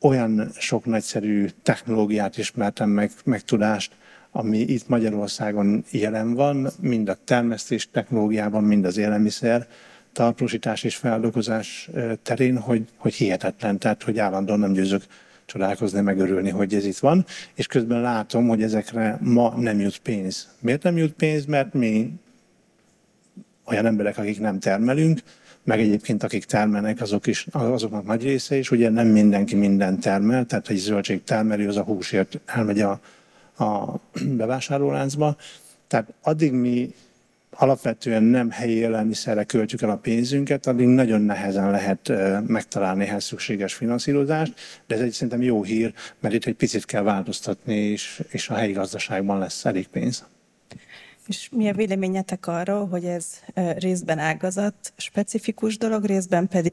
olyan sok nagyszerű technológiát ismertem meg, meg tudást, ami itt Magyarországon jelen van, mind a termesztés technológiában, mind az élelmiszer, tartósítás és feldolgozás terén, hogy, hogy hihetetlen, tehát hogy állandóan nem győzök csodálkozni, megörülni, hogy ez itt van, és közben látom, hogy ezekre ma nem jut pénz. Miért nem jut pénz? Mert mi olyan emberek, akik nem termelünk, meg egyébként akik termelnek, azok is, azoknak nagy része is, ugye nem mindenki minden termel, tehát egy zöldség termelő, az a húsért elmegy a, a bevásárlóláncba. Tehát addig mi alapvetően nem helyi élelmiszerre költjük el a pénzünket, addig nagyon nehezen lehet megtalálni ehhez szükséges finanszírozást, de ez egy szerintem jó hír, mert itt egy picit kell változtatni, és, és a helyi gazdaságban lesz elég pénz. És mi a véleményetek arról, hogy ez részben ágazat specifikus dolog, részben pedig,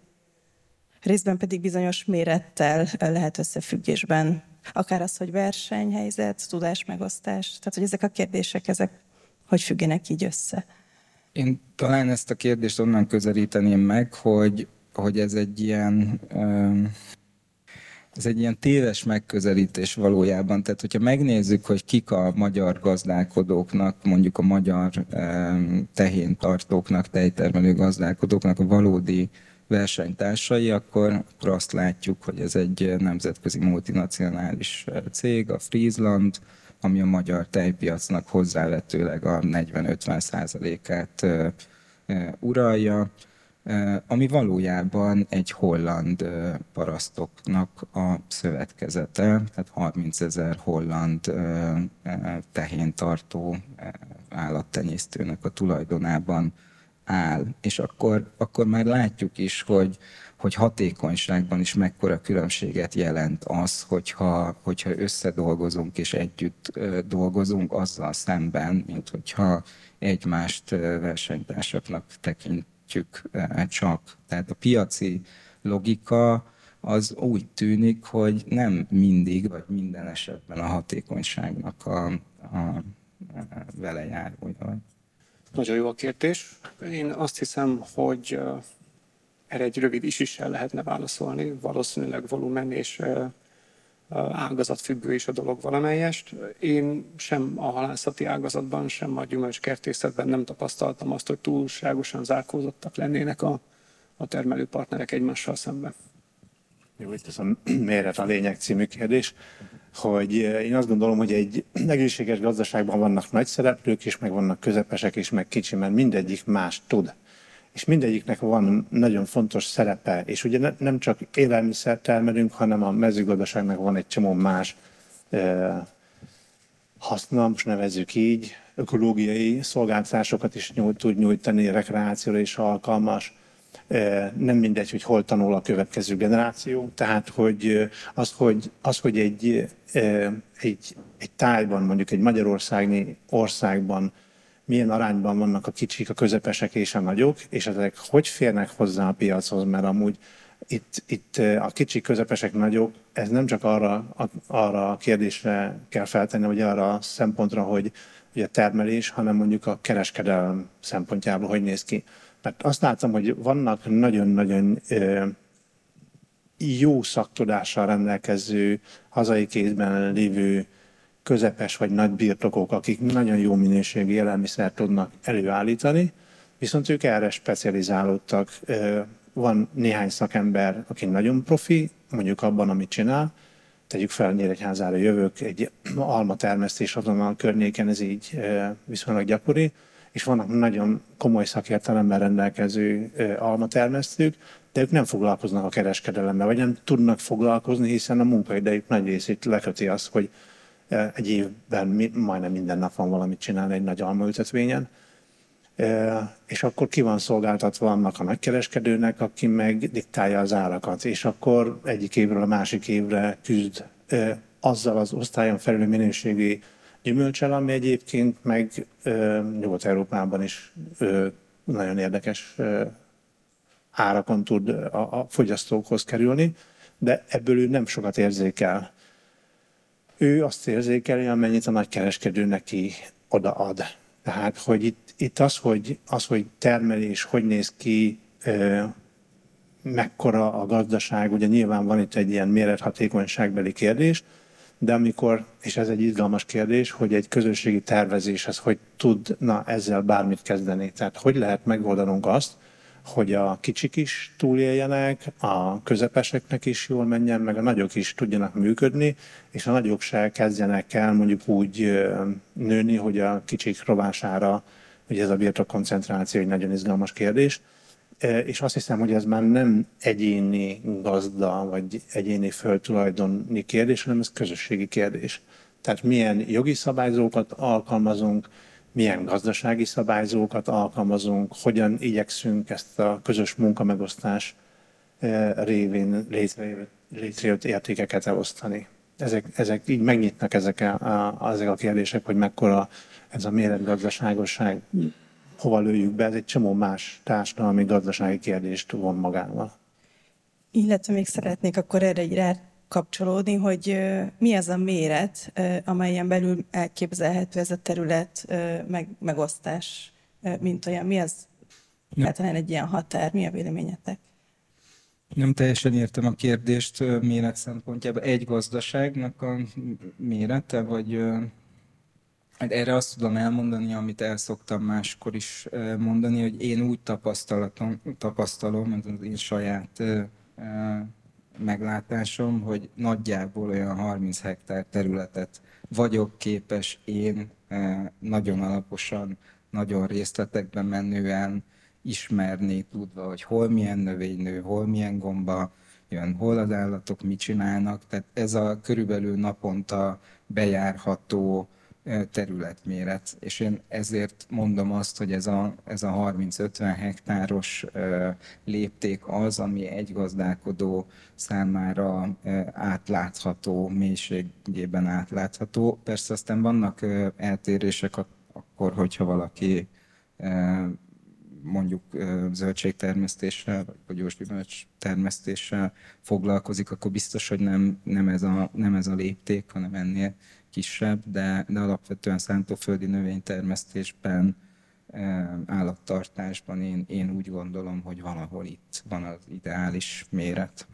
részben pedig bizonyos mérettel lehet összefüggésben? Akár az, hogy versenyhelyzet, tudásmegosztás, tehát hogy ezek a kérdések, ezek hogy függenek így össze? Én talán ezt a kérdést onnan közelíteném meg, hogy, hogy ez egy ilyen ez egy ilyen téves megközelítés valójában. Tehát, hogyha megnézzük, hogy kik a magyar gazdálkodóknak, mondjuk a magyar tehéntartóknak, tejtermelő gazdálkodóknak a valódi versenytársai, akkor, akkor azt látjuk, hogy ez egy nemzetközi multinacionális cég, a Friesland, ami a magyar tejpiacnak hozzávetőleg a 40-50 százalékát uralja ami valójában egy holland parasztoknak a szövetkezete, tehát 30 ezer holland tehéntartó állattenyésztőnek a tulajdonában áll. És akkor, akkor már látjuk is, hogy, hogy hatékonyságban is mekkora különbséget jelent az, hogyha, hogyha összedolgozunk és együtt dolgozunk azzal szemben, mint hogyha egymást versenytársaknak tekintjük csak. Tehát a piaci logika az úgy tűnik, hogy nem mindig, vagy minden esetben a hatékonyságnak a, a vele járója. Nagyon jó a kérdés. Én azt hiszem, hogy erre egy rövid is is lehetne válaszolni. Valószínűleg volumen és ágazatfüggő is a dolog valamelyest. Én sem a halászati ágazatban, sem a gyümölcskertészetben nem tapasztaltam azt, hogy túlságosan zárkózottak lennének a, a termelő partnerek egymással szemben. Jó, itt ez a méret a lényeg című kérdés, hogy én azt gondolom, hogy egy egészséges gazdaságban vannak nagy szereplők is, meg vannak közepesek is, meg kicsi, mert mindegyik más tud és mindegyiknek van nagyon fontos szerepe, és ugye ne, nem csak élelmiszer termelünk, hanem a mezőgazdaságnak van egy csomó más e, haszna, most nevezzük így, ökológiai szolgáltatásokat is nyújt, tud nyújtani, rekreációra is alkalmas. Nem mindegy, hogy hol tanul a következő generáció, tehát hogy az, hogy, az, hogy egy, egy, egy tájban, mondjuk egy Magyarországi országban milyen arányban vannak a kicsik, a közepesek és a nagyok, és ezek hogy férnek hozzá a piachoz, mert amúgy itt, itt a kicsik, közepesek, nagyok, ez nem csak arra arra a kérdésre kell feltenni, vagy arra a szempontra, hogy ugye a termelés, hanem mondjuk a kereskedelem szempontjából hogy néz ki. Mert azt látom, hogy vannak nagyon-nagyon jó szaktudással rendelkező, hazai kézben lévő közepes vagy nagy birtokok, akik nagyon jó minőségű élelmiszert tudnak előállítani, viszont ők erre specializálódtak. Van néhány szakember, aki nagyon profi, mondjuk abban, amit csinál, tegyük fel, Nyíregyházára jövök, egy alma termesztés azon a környéken, ez így viszonylag gyakori, és vannak nagyon komoly szakértelemmel rendelkező almatermesztők, de ők nem foglalkoznak a kereskedelemmel, vagy nem tudnak foglalkozni, hiszen a munkaidejük nagy részét leköti azt, hogy egy évben majdnem minden nap van valamit csinálni egy nagy almaültetvényen. És akkor ki van szolgáltatva annak a nagykereskedőnek, aki meg diktálja az árakat, és akkor egyik évről a másik évre küzd azzal az osztályon felül minőségi gyümölcsel, ami egyébként meg Nyugat-Európában is nagyon érdekes árakon tud a fogyasztókhoz kerülni, de ebből ő nem sokat érzékel ő azt érzékeli, amennyit a nagykereskedő neki odaad. Tehát, hogy itt, itt az, hogy, az, hogy termelés, hogy néz ki, mekkora a gazdaság, ugye nyilván van itt egy ilyen mérethatékonyságbeli kérdés, de amikor, és ez egy izgalmas kérdés, hogy egy közösségi tervezéshez hogy tudna ezzel bármit kezdeni. Tehát hogy lehet megoldanunk azt, hogy a kicsik is túléljenek, a közepeseknek is jól menjen, meg a nagyok is tudjanak működni, és a nagyok se kezdjenek el mondjuk úgy nőni, hogy a kicsik rovására, hogy ez a birtok koncentráció egy nagyon izgalmas kérdés. És azt hiszem, hogy ez már nem egyéni gazda, vagy egyéni földtulajdoni kérdés, hanem ez közösségi kérdés. Tehát milyen jogi szabályzókat alkalmazunk, milyen gazdasági szabályzókat alkalmazunk, hogyan igyekszünk ezt a közös munkamegosztás eh, révén létrejött értékeket elosztani. Ezek, ezek így megnyitnak ezek a, a, ezek a kérdések, hogy mekkora ez a méretgazdaságosság, hova lőjük be, ez egy csomó más társadalmi gazdasági kérdést von magával. Illetve még szeretnék akkor erre egy kapcsolódni, hogy mi az a méret, amelyen belül elképzelhető ez a terület meg, megosztás, mint olyan. Mi az egyáltalán egy ilyen határ? Mi a véleményetek? Nem teljesen értem a kérdést méret szempontjából. Egy gazdaságnak a mérete, vagy hát erre azt tudom elmondani, amit el szoktam máskor is mondani, hogy én úgy tapasztalatom, tapasztalom, ez az én saját meglátásom, hogy nagyjából olyan 30 hektár területet vagyok képes én eh, nagyon alaposan, nagyon részletekben menően ismerni, tudva, hogy hol milyen növény nő, hol milyen gomba jön, hol az állatok mit csinálnak. Tehát ez a körülbelül naponta bejárható területméret. És én ezért mondom azt, hogy ez a, ez a 30-50 hektáros lépték az, ami egy gazdálkodó számára átlátható, mélységében átlátható. Persze aztán vannak eltérések akkor, hogyha valaki mondjuk zöldségtermesztéssel, vagy gyógygyümölcs termesztéssel foglalkozik, akkor biztos, hogy nem, nem, ez, a, nem ez a lépték, hanem ennél kisebb, de, de alapvetően szántóföldi növénytermesztésben, állattartásban én, én úgy gondolom, hogy valahol itt van az ideális méret.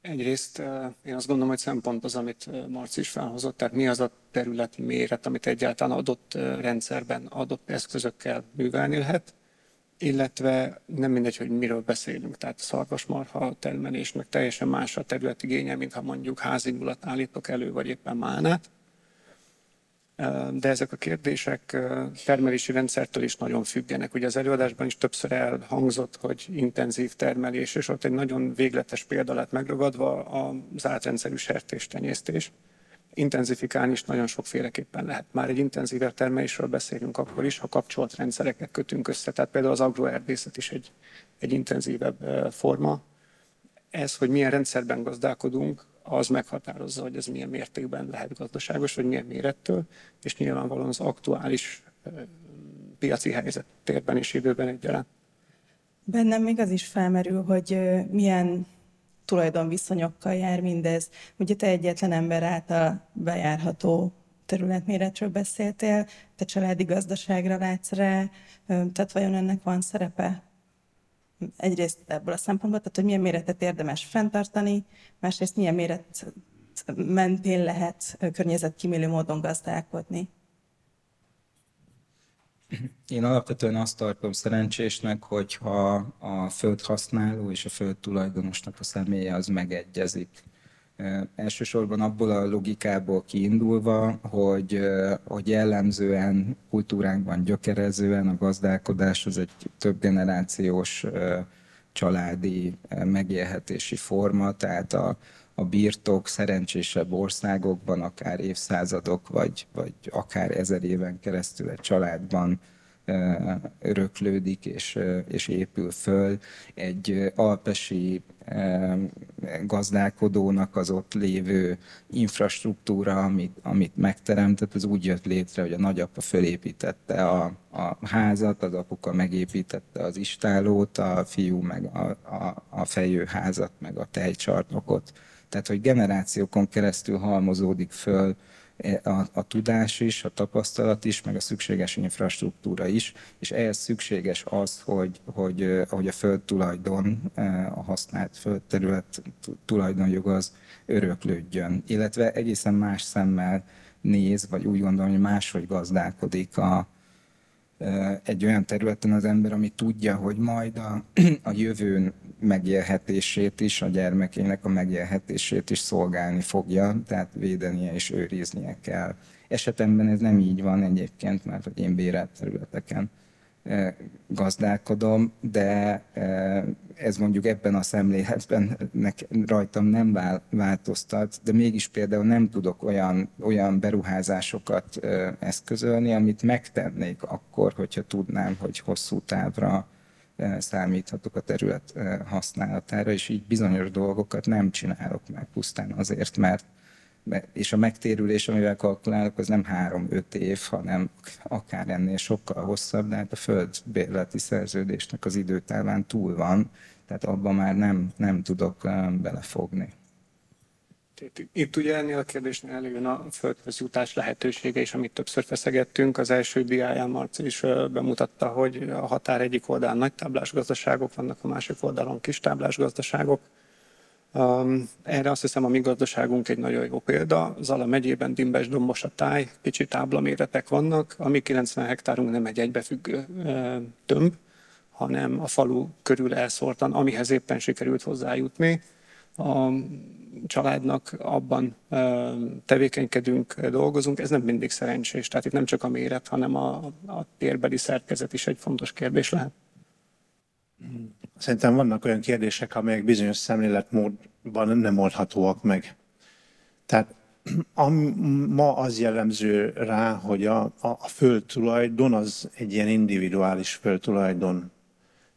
Egyrészt én azt gondolom, hogy szempont az, amit Marci is felhozott, tehát mi az a területi méret, amit egyáltalán adott rendszerben, adott eszközökkel művelni lehet, illetve nem mindegy, hogy miről beszélünk, tehát a szarvasmarha termelésnek teljesen más a területigénye, mint ha mondjuk házingulat állítok elő, vagy éppen málnát. De ezek a kérdések termelési rendszertől is nagyon függenek. Ugye az előadásban is többször elhangzott, hogy intenzív termelés, és ott egy nagyon végletes példa lett megragadva az átrendszerű sertéstenyésztés intenzifikálni is nagyon sokféleképpen lehet. Már egy intenzívebb termelésről beszélünk akkor is, ha kapcsolt rendszereket kötünk össze. Tehát például az agroerdészet is egy, egy intenzívebb forma. Ez, hogy milyen rendszerben gazdálkodunk, az meghatározza, hogy ez milyen mértékben lehet gazdaságos, vagy milyen mérettől, és nyilvánvalóan az aktuális piaci helyzet térben és időben egyaránt. Bennem még az is felmerül, hogy milyen tulajdonviszonyokkal jár mindez. Ugye te egyetlen ember által bejárható területméretről beszéltél, te családi gazdaságra látsz rá, tehát vajon ennek van szerepe? Egyrészt ebből a szempontból, tehát hogy milyen méretet érdemes fenntartani, másrészt milyen méret mentén lehet környezetkímélő módon gazdálkodni. Én alapvetően azt tartom szerencsésnek, hogyha a földhasználó és a föld tulajdonosnak a személye az megegyezik. Elsősorban abból a logikából kiindulva, hogy, hogy jellemzően kultúránkban gyökerezően a gazdálkodás az egy több generációs családi megélhetési forma, tehát a, a birtok szerencsésebb országokban, akár évszázadok, vagy, vagy akár ezer éven keresztül egy családban öröklődik és, és épül föl. Egy alpesi gazdálkodónak az ott lévő infrastruktúra, amit, amit megteremtett, az úgy jött létre, hogy a nagyapa fölépítette a, a házat, az apuka megépítette az istálót, a fiú meg a, a, a fejőházat, meg a tejcsarnokot tehát, hogy generációkon keresztül halmozódik föl e, a, a tudás is, a tapasztalat is, meg a szükséges infrastruktúra is, és ehhez szükséges az, hogy, hogy, hogy a földtulajdon, e, a használt földterület tulajdonjog az öröklődjön, illetve egészen más szemmel néz, vagy úgy gondolom, hogy máshogy gazdálkodik a, egy olyan területen az ember, ami tudja, hogy majd a, a jövőn megélhetését is, a gyermekének a megélhetését is szolgálni fogja, tehát védenie és őriznie kell. Esetemben ez nem így van egyébként, mert hogy én bérelt területeken gazdálkodom, de ez mondjuk ebben a szemléletben rajtam nem változtat, de mégis például nem tudok olyan, olyan beruházásokat eszközölni, amit megtennék akkor, hogyha tudnám, hogy hosszú távra számíthatok a terület használatára, és így bizonyos dolgokat nem csinálok meg pusztán azért, mert és a megtérülés, amivel kalkulálok, az nem három-öt év, hanem akár ennél sokkal hosszabb, de hát a földbérleti szerződésnek az időtáván túl van, tehát abban már nem, nem tudok belefogni. Itt ugye ennél a kérdésnél előjön a földhöz jutás lehetősége is, amit többször feszegettünk. Az első diáján Marci is bemutatta, hogy a határ egyik oldalán nagy táblás gazdaságok vannak, a másik oldalon kis táblás gazdaságok. Um, erre azt hiszem a mi gazdaságunk egy nagyon jó példa. Zala megyében Dimbes dombos a táj, kicsi táblaméretek vannak, ami 90 hektárunk nem egy egybefüggő uh, tömb, hanem a falu körül elszórtan, amihez éppen sikerült hozzájutni. A családnak abban uh, tevékenykedünk, dolgozunk, ez nem mindig szerencsés. Tehát itt nem csak a méret, hanem a, a térbeli szerkezet is egy fontos kérdés lehet. Szerintem vannak olyan kérdések, amelyek bizonyos szemléletmódban nem oldhatóak meg. Tehát a, ma az jellemző rá, hogy a, a, a földtulajdon az egy ilyen individuális földtulajdon,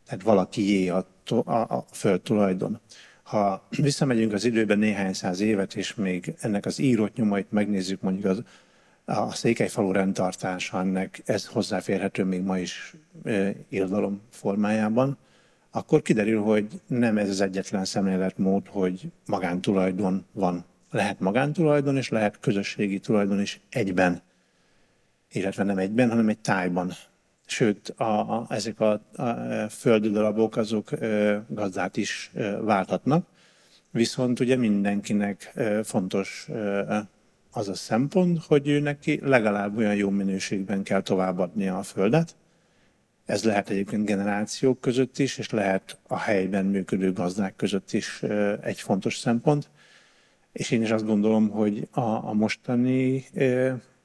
tehát valakié a, a, a földtulajdon. Ha visszamegyünk az időben néhány száz évet, és még ennek az írott nyomait megnézzük, mondjuk az, a Székelyfalu rendtartása, ennek ez hozzáférhető még ma is e, irodalom formájában, akkor kiderül, hogy nem ez az egyetlen szemléletmód, hogy magántulajdon van. Lehet magántulajdon, és lehet közösségi tulajdon is egyben. Illetve nem egyben, hanem egy tájban. Sőt, a, a, ezek a, a földdarabok azok e, gazdát is e, válthatnak. Viszont ugye mindenkinek e, fontos e, az a szempont, hogy ő neki legalább olyan jó minőségben kell továbbadnia a földet. Ez lehet egyébként generációk között is, és lehet a helyben működő gazdák között is egy fontos szempont. És én is azt gondolom, hogy a, a mostani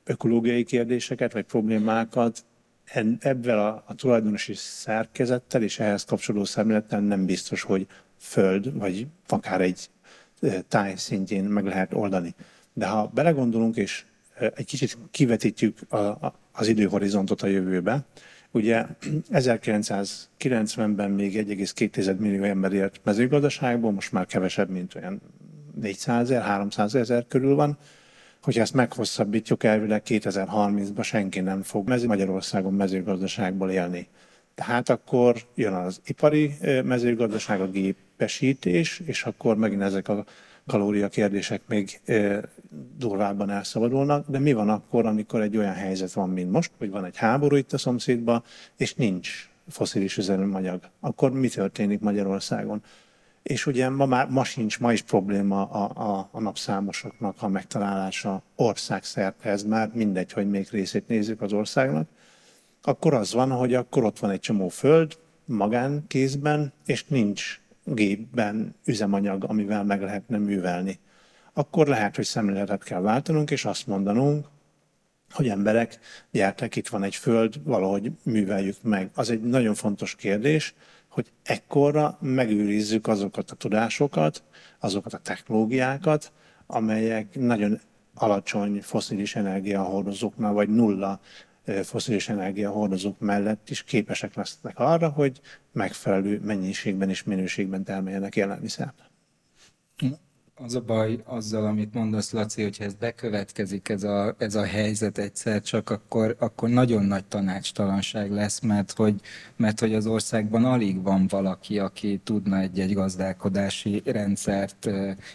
ökológiai kérdéseket vagy problémákat ebben a, a tulajdonosi szerkezettel és ehhez kapcsolódó szemlélettel nem biztos, hogy föld, vagy akár egy táj szintjén meg lehet oldani. De ha belegondolunk, és egy kicsit kivetítjük a, a, az időhorizontot a jövőbe, ugye 1990-ben még 1,2 millió ember élt mezőgazdaságban, most már kevesebb, mint olyan 400 ezer, 300 ezer körül van. Hogyha ezt meghosszabbítjuk elvileg 2030-ban senki nem fog mező Magyarországon mezőgazdaságból élni. Tehát akkor jön az ipari mezőgazdaság, a gépesítés, és akkor megint ezek a kalória kérdések még durvábban elszabadulnak, de mi van akkor, amikor egy olyan helyzet van, mint most, hogy van egy háború itt a szomszédban, és nincs foszilis üzemanyag, akkor mi történik Magyarországon? És ugye ma, már, ma sincs, ma is probléma a, a, a napszámosoknak a megtalálása országszerte, ez már mindegy, hogy még részét nézzük az országnak, akkor az van, hogy akkor ott van egy csomó föld magánkézben, és nincs gépben üzemanyag, amivel meg lehetne művelni. Akkor lehet, hogy szemléletet kell váltanunk, és azt mondanunk, hogy emberek, gyertek, itt van egy föld, valahogy műveljük meg. Az egy nagyon fontos kérdés, hogy ekkorra megőrizzük azokat a tudásokat, azokat a technológiákat, amelyek nagyon alacsony foszilis energiahordozóknál, vagy nulla foszilis energiahordozók mellett is képesek lesznek arra, hogy megfelelő mennyiségben és minőségben termeljenek élelmiszert. Az a baj azzal, amit mondasz, Laci, hogyha ez bekövetkezik, ez a, ez a helyzet egyszer csak, akkor, akkor nagyon nagy tanácstalanság lesz, mert hogy, mert hogy az országban alig van valaki, aki tudna egy-egy gazdálkodási rendszert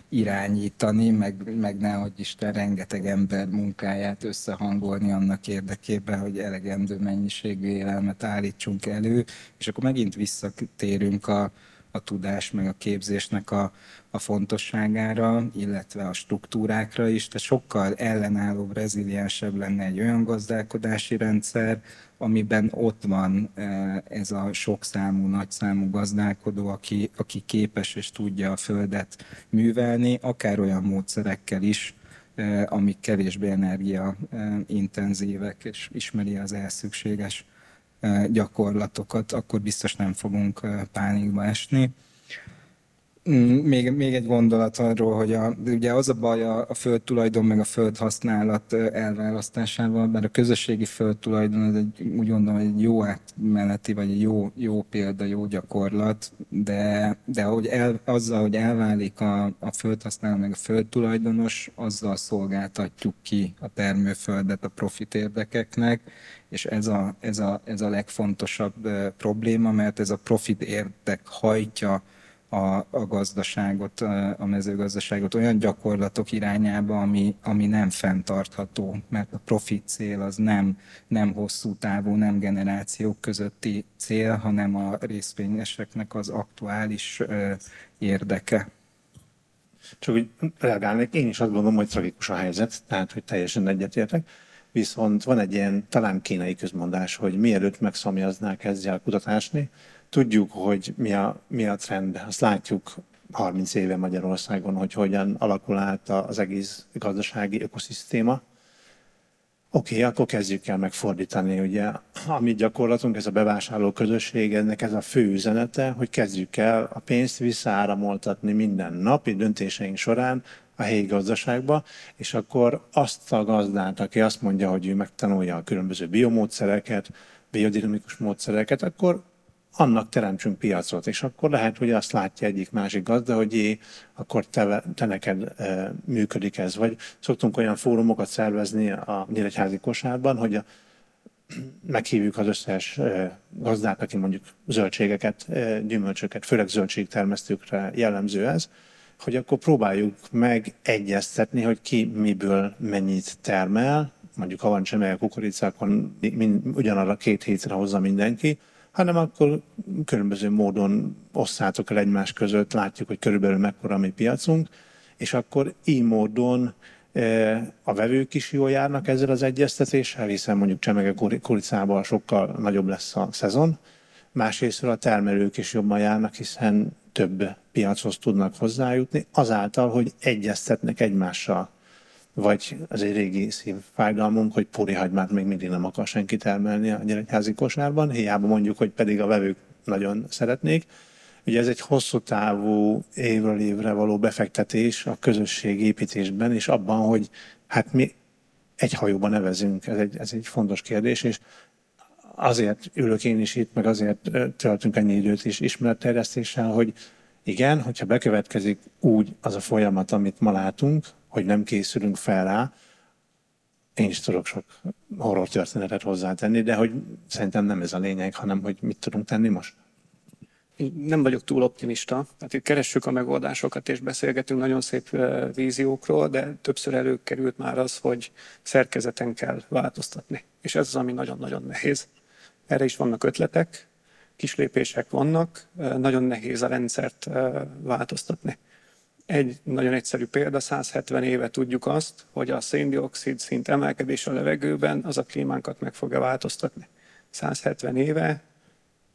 irányítani, meg, meg nehogy Isten rengeteg ember munkáját összehangolni annak érdekében, hogy elegendő mennyiségű élelmet állítsunk elő, és akkor megint visszatérünk a, a tudás, meg a képzésnek a, a fontosságára, illetve a struktúrákra is, tehát sokkal ellenállóbb, reziliensebb lenne egy olyan gazdálkodási rendszer, amiben ott van e, ez a sokszámú, nagyszámú gazdálkodó, aki, aki képes és tudja a földet művelni, akár olyan módszerekkel is, e, amik kevésbé energiaintenzívek, és ismeri az elszükséges gyakorlatokat, akkor biztos nem fogunk pánikba esni. Mm, még, még egy gondolat arról, hogy a, ugye az a baj a, a földtulajdon meg a földhasználat elválasztásával, mert a közösségi földtulajdon az egy, úgy gondolom, egy jó átmeneti, vagy egy jó, jó példa, jó gyakorlat, de, de hogy el, azzal, hogy elválik a, a földhasználó meg a földtulajdonos, azzal szolgáltatjuk ki a termőföldet a profit érdekeknek, és ez a, ez a, ez a legfontosabb probléma, mert ez a profit érdek hajtja a, a gazdaságot, a mezőgazdaságot olyan gyakorlatok irányába, ami, ami nem fenntartható, mert a profit cél az nem, nem hosszú távú, nem generációk közötti cél, hanem a részvényeseknek az aktuális érdeke. Csak hogy reagálnék, én is azt gondolom, hogy tragikus a helyzet, tehát hogy teljesen egyetértek. Viszont van egy ilyen talán kínai közmondás, hogy mielőtt megszomjaznál, kezdj el kutatásni. Tudjuk, hogy mi a, mi a trend. Azt látjuk 30 éve Magyarországon, hogy hogyan alakul át az egész gazdasági ökoszisztéma. Oké, okay, akkor kezdjük el megfordítani. Ugye a mi gyakorlatunk, ez a bevásárló közösség, ennek ez a fő üzenete, hogy kezdjük el a pénzt visszaáramoltatni minden napi döntéseink során a helyi gazdaságba, és akkor azt a gazdát, aki azt mondja, hogy ő megtanulja a különböző biomódszereket, biodinamikus módszereket, akkor annak teremtsünk piacot, és akkor lehet, hogy azt látja egyik másik gazda, hogy jé, akkor te, te neked e, működik ez. Vagy szoktunk olyan fórumokat szervezni a Nyíregyházi kosárban, hogy a, meghívjuk az összes e, gazdát, aki mondjuk zöldségeket, e, gyümölcsöket, főleg zöldségtermesztőkre jellemző ez, hogy akkor próbáljuk meg egyeztetni, hogy ki miből mennyit termel, mondjuk ha van csemege kukorica, akkor ugyanarra két hétre hozza mindenki, hanem akkor különböző módon osszátok el egymás között, látjuk, hogy körülbelül mekkora mi piacunk, és akkor így módon e, a vevők is jól járnak ezzel az egyeztetéssel, hiszen mondjuk csemege kuricával sokkal nagyobb lesz a szezon. Másrészt a termelők is jobban járnak, hiszen több piachoz tudnak hozzájutni, azáltal, hogy egyeztetnek egymással vagy az egy régi szívfájdalmunk, hogy hagymát még mindig nem akar senki termelni a gyerekházi kosárban, hiába mondjuk, hogy pedig a vevők nagyon szeretnék. Ugye ez egy hosszú távú évről évre való befektetés a közösség építésben, és abban, hogy hát mi egy hajóban nevezünk, ez egy, ez egy fontos kérdés, és azért ülök én is itt, meg azért töltünk ennyi időt is ismeretterjesztéssel, hogy igen, hogyha bekövetkezik úgy az a folyamat, amit ma látunk, hogy nem készülünk fel rá. Én is tudok sok horror történetet hozzátenni, de hogy szerintem nem ez a lényeg, hanem hogy mit tudunk tenni most. Én nem vagyok túl optimista. Tehát itt keressük a megoldásokat, és beszélgetünk nagyon szép víziókról, de többször előkerült már az, hogy szerkezeten kell változtatni. És ez az, ami nagyon-nagyon nehéz. Erre is vannak ötletek, kislépések vannak, nagyon nehéz a rendszert változtatni. Egy nagyon egyszerű példa, 170 éve tudjuk azt, hogy a széndiokszid szint emelkedés a levegőben az a klímánkat meg fogja változtatni. 170 éve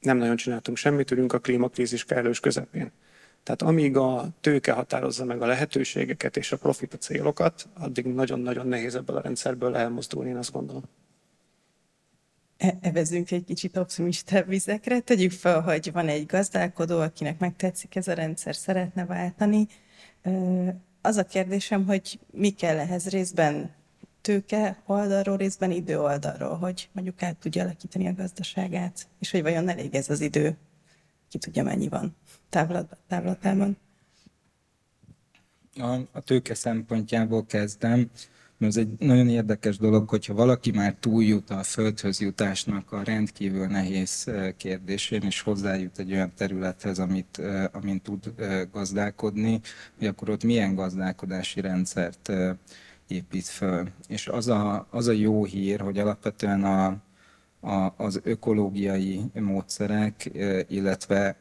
nem nagyon csináltunk semmit, ülünk a klímakrízis kellős közepén. Tehát amíg a tőke határozza meg a lehetőségeket és a profit a célokat, addig nagyon-nagyon nehéz ebből a rendszerből elmozdulni, én azt gondolom. E, evezünk egy kicsit optimista vizekre. Tegyük fel, hogy van egy gazdálkodó, akinek megtetszik ez a rendszer, szeretne váltani, az a kérdésem, hogy mi kell ehhez részben? Tőke oldalról, részben idő oldalról, hogy mondjuk át tudja alakítani a gazdaságát, és hogy vajon elég ez az idő, ki tudja mennyi van távlatában. A, a tőke szempontjából kezdem ez egy nagyon érdekes dolog, hogyha valaki már túljut a földhöz jutásnak a rendkívül nehéz kérdésén, és hozzájut egy olyan területhez, amit, amin tud gazdálkodni, hogy akkor ott milyen gazdálkodási rendszert épít föl. És az a, az a jó hír, hogy alapvetően a, a, az ökológiai módszerek, illetve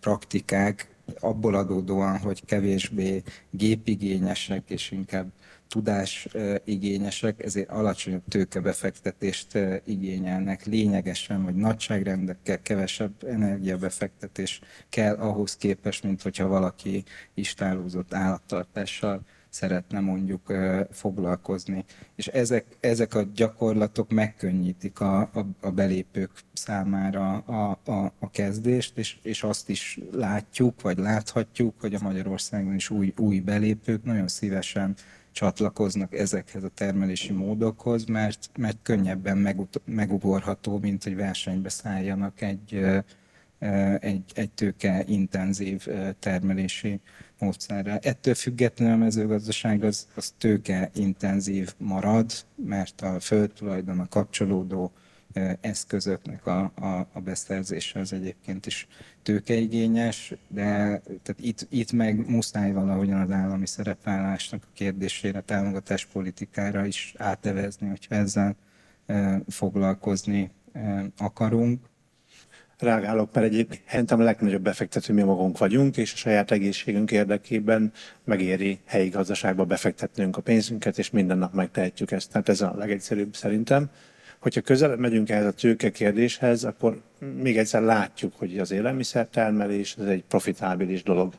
praktikák abból adódóan, hogy kevésbé gépigényesek és inkább tudás igényesek, ezért alacsonyabb tőkebefektetést igényelnek lényegesen, vagy nagyságrendekkel kevesebb energiabefektetés kell ahhoz képest, mint hogyha valaki istálózott állattartással szeretne mondjuk foglalkozni. És ezek, ezek a gyakorlatok megkönnyítik a, a, a belépők számára a, a, a kezdést, és, és azt is látjuk, vagy láthatjuk, hogy a Magyarországon is új, új belépők nagyon szívesen csatlakoznak ezekhez a termelési módokhoz, mert, mert könnyebben megut- megugorható, mint hogy versenybe szálljanak egy, egy, egy tőke intenzív termelési módszerrel. Ettől függetlenül a mezőgazdaság az, az tőke intenzív marad, mert a földtulajdon, a kapcsolódó eszközöknek a, a, a beszerzése az egyébként is tőkeigényes, de tehát itt, itt meg muszáj valahogyan az állami szerepvállásnak a kérdésére, támogatáspolitikára is átevezni, hogyha ezzel foglalkozni akarunk. Reagálok, mert egyébként szerintem a legnagyobb befektető mi magunk vagyunk, és a saját egészségünk érdekében megéri helyi gazdaságba befektetnünk a pénzünket, és minden nap megtehetjük ezt. Tehát ez a legegyszerűbb szerintem hogyha közelebb megyünk ehhez a tőke kérdéshez, akkor még egyszer látjuk, hogy az élelmiszertermelés ez egy profitábilis dolog.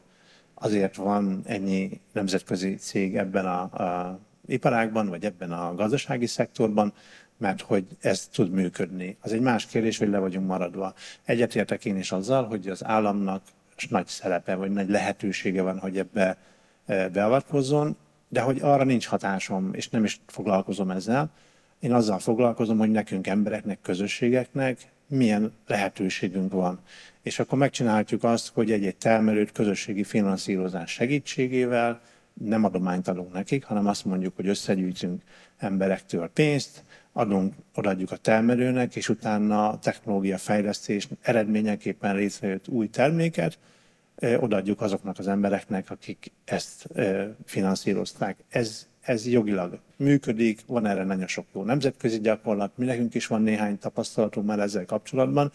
Azért van ennyi nemzetközi cég ebben a, a iparágban, vagy ebben a gazdasági szektorban, mert hogy ez tud működni. Az egy más kérdés, hogy le vagyunk maradva. Egyetértek én is azzal, hogy az államnak nagy szerepe, vagy nagy lehetősége van, hogy ebbe e, beavatkozzon. de hogy arra nincs hatásom, és nem is foglalkozom ezzel. Én azzal foglalkozom, hogy nekünk embereknek, közösségeknek milyen lehetőségünk van. És akkor megcsinálhatjuk azt, hogy egy-egy termelőt közösségi finanszírozás segítségével nem adományt adunk nekik, hanem azt mondjuk, hogy összegyűjtünk emberektől pénzt, adunk, odaadjuk a termelőnek, és utána a technológia fejlesztés eredményeképpen létrejött új terméket, odaadjuk azoknak az embereknek, akik ezt finanszírozták. Ez, ez jogilag működik, van erre nagyon sok jó nemzetközi gyakorlat, mi nekünk is van néhány tapasztalatunk már ezzel kapcsolatban.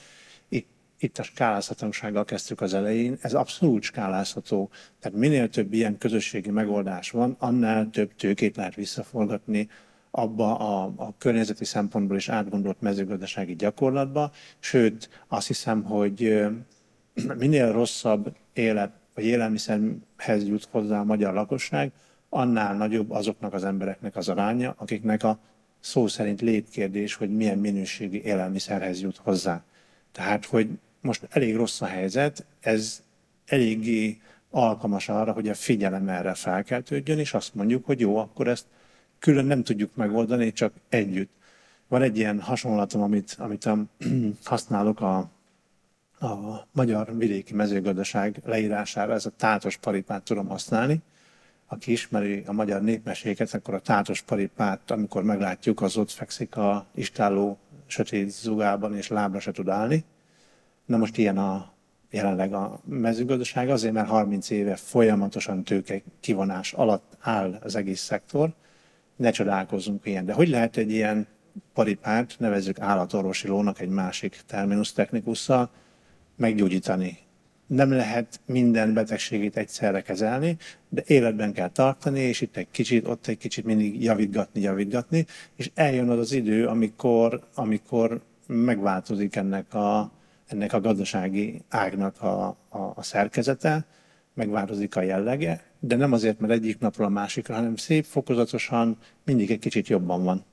Itt, itt a skálázhatósággal kezdtük az elején, ez abszolút skálázható. Tehát minél több ilyen közösségi megoldás van, annál több tőkét lehet visszaforgatni abba a, a környezeti szempontból is átgondolt mezőgazdasági gyakorlatba, sőt azt hiszem, hogy minél rosszabb élet vagy élelmiszerhez jut hozzá a magyar lakosság, annál nagyobb azoknak az embereknek az aránya, akiknek a szó szerint létkérdés, hogy milyen minőségi élelmiszerhez jut hozzá. Tehát, hogy most elég rossz a helyzet, ez eléggé alkalmas arra, hogy a figyelem erre felkeltődjön, és azt mondjuk, hogy jó, akkor ezt külön nem tudjuk megoldani, csak együtt. Van egy ilyen hasonlatom, amit, amit használok a, a magyar vidéki mezőgazdaság leírására, ez a tátos paripát tudom használni. Aki ismeri a magyar népmeséket, akkor a tátos paripát, amikor meglátjuk, az ott fekszik a istáló sötét zugában, és lábra se tud állni. Na most ilyen a jelenleg a mezőgazdaság, azért mert 30 éve folyamatosan tőke kivonás alatt áll az egész szektor, ne csodálkozzunk ilyen. De hogy lehet egy ilyen paripát, nevezzük állatorvosi lónak egy másik terminus technikusszal, meggyógyítani? Nem lehet minden betegségét egyszerre kezelni, de életben kell tartani, és itt egy kicsit, ott egy kicsit mindig javítgatni, javítgatni, és eljön az az idő, amikor, amikor megváltozik ennek a, ennek a gazdasági ágnak a, a, a szerkezete, megváltozik a jellege, de nem azért, mert egyik napról a másikra, hanem szép, fokozatosan mindig egy kicsit jobban van.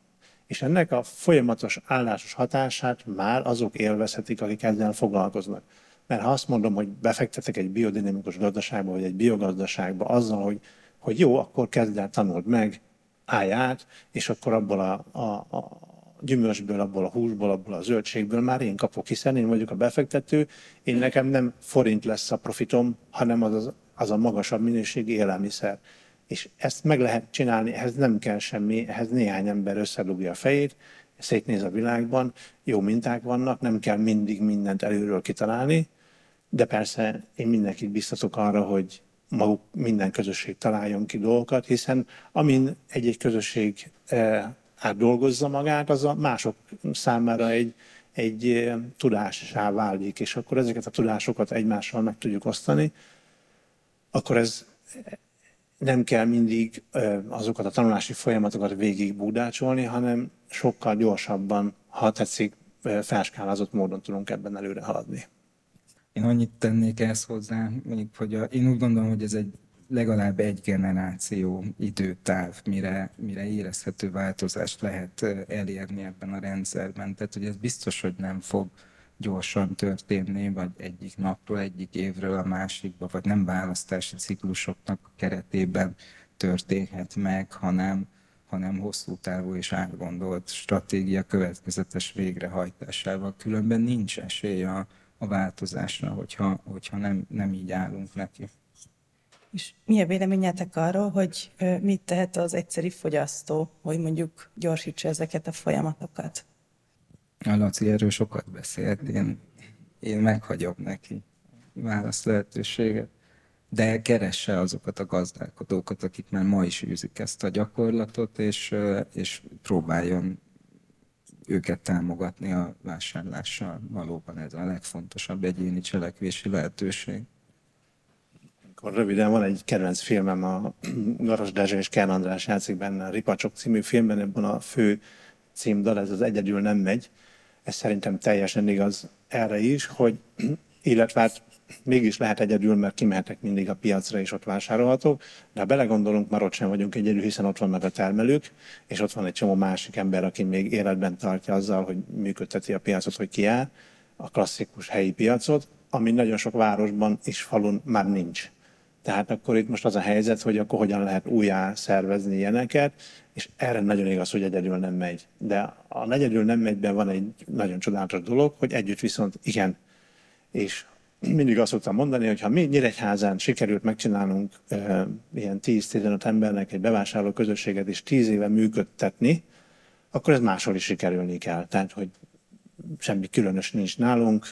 És ennek a folyamatos állásos hatását már azok élvezhetik, akik ezzel foglalkoznak. Mert ha azt mondom, hogy befektetek egy biodinamikus gazdaságba, vagy egy biogazdaságba azzal, hogy, hogy jó, akkor kezd el tanuld meg, állj át, és akkor abból a, a, a gyümölcsből, abból a húsból, abból a zöldségből már én kapok, hiszen én vagyok a befektető, én nekem nem forint lesz a profitom, hanem az, az, az a magasabb minőségi élelmiszer. És ezt meg lehet csinálni, ehhez nem kell semmi, ehhez néhány ember összedugja a fejét, szétnéz a világban, jó minták vannak, nem kell mindig mindent előről kitalálni, de persze én mindenkit biztatok arra, hogy maguk minden közösség találjon ki dolgokat, hiszen amin egy-egy közösség eh, átdolgozza magát, az a mások számára egy, egy tudássá válik, és akkor ezeket a tudásokat egymással meg tudjuk osztani, akkor ez nem kell mindig azokat a tanulási folyamatokat végig búdácsolni, hanem sokkal gyorsabban, ha tetszik, felskálázott módon tudunk ebben előre haladni. Én annyit tennék ezt hozzá, még, hogy a, én úgy gondolom, hogy ez egy legalább egy generáció időtáv, mire, mire érezhető változást lehet elérni ebben a rendszerben. Tehát, hogy ez biztos, hogy nem fog gyorsan történni, vagy egyik napról, egyik évről a másikba, vagy nem választási ciklusoknak a keretében történhet meg, hanem, hanem hosszú távú és átgondolt stratégia következetes végrehajtásával. Különben nincs esély a, a változásra, hogyha, hogyha nem, nem így állunk neki. És mi a véleményetek arról, hogy mit tehet az egyszeri fogyasztó, hogy mondjuk gyorsítsa ezeket a folyamatokat? A Laci erről sokat beszélt, én, én meghagyom neki válasz lehetőséget. De keresse azokat a gazdálkodókat, akik már ma is űzik ezt a gyakorlatot, és, és próbáljon őket támogatni a vásárlással. Valóban ez a legfontosabb egyéni cselekvési lehetőség. Akkor röviden van egy kedvenc filmem, a Garas Dezső és Kern András játszik benne, a Ripacsok című filmben, ebben a fő címdal, ez az Egyedül nem megy. Ez szerintem teljesen igaz erre is, hogy illetve hát mégis lehet egyedül, mert kimehetek mindig a piacra, és ott vásárolhatok, de ha belegondolunk, már ott sem vagyunk egyedül, hiszen ott vannak a termelők, és ott van egy csomó másik ember, aki még életben tartja azzal, hogy működteti a piacot, hogy kiáll, a klasszikus helyi piacot, ami nagyon sok városban és falun már nincs. Tehát akkor itt most az a helyzet, hogy akkor hogyan lehet újjá szervezni ilyeneket, és erre nagyon igaz, hogy egyedül nem megy. De a egyedül nem megyben van egy nagyon csodálatos dolog, hogy együtt viszont igen. És mindig azt szoktam mondani, hogy ha mi Nyíregyházán sikerült megcsinálnunk e, ilyen 10-15 embernek egy bevásárló közösséget és 10 éve működtetni, akkor ez máshol is sikerülni kell. Tehát, hogy semmi különös nincs nálunk,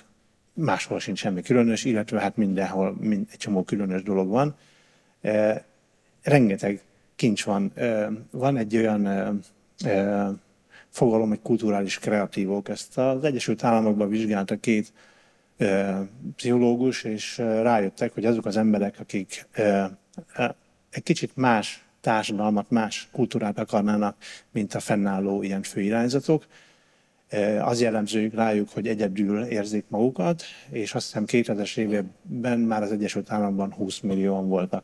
máshol sincs semmi különös, illetve hát mindenhol mind, egy csomó különös dolog van. E, rengeteg kincs van. E, van egy olyan e, fogalom, egy kulturális kreatívok. Ezt az Egyesült Államokban vizsgálta két pszichológus, és rájöttek, hogy azok az emberek, akik egy kicsit más társadalmat, más kultúrát akarnának, mint a fennálló ilyen főirányzatok, az jellemzőjük rájuk, hogy egyedül érzik magukat, és azt hiszem 2000-es években már az Egyesült Államokban 20 millióan voltak.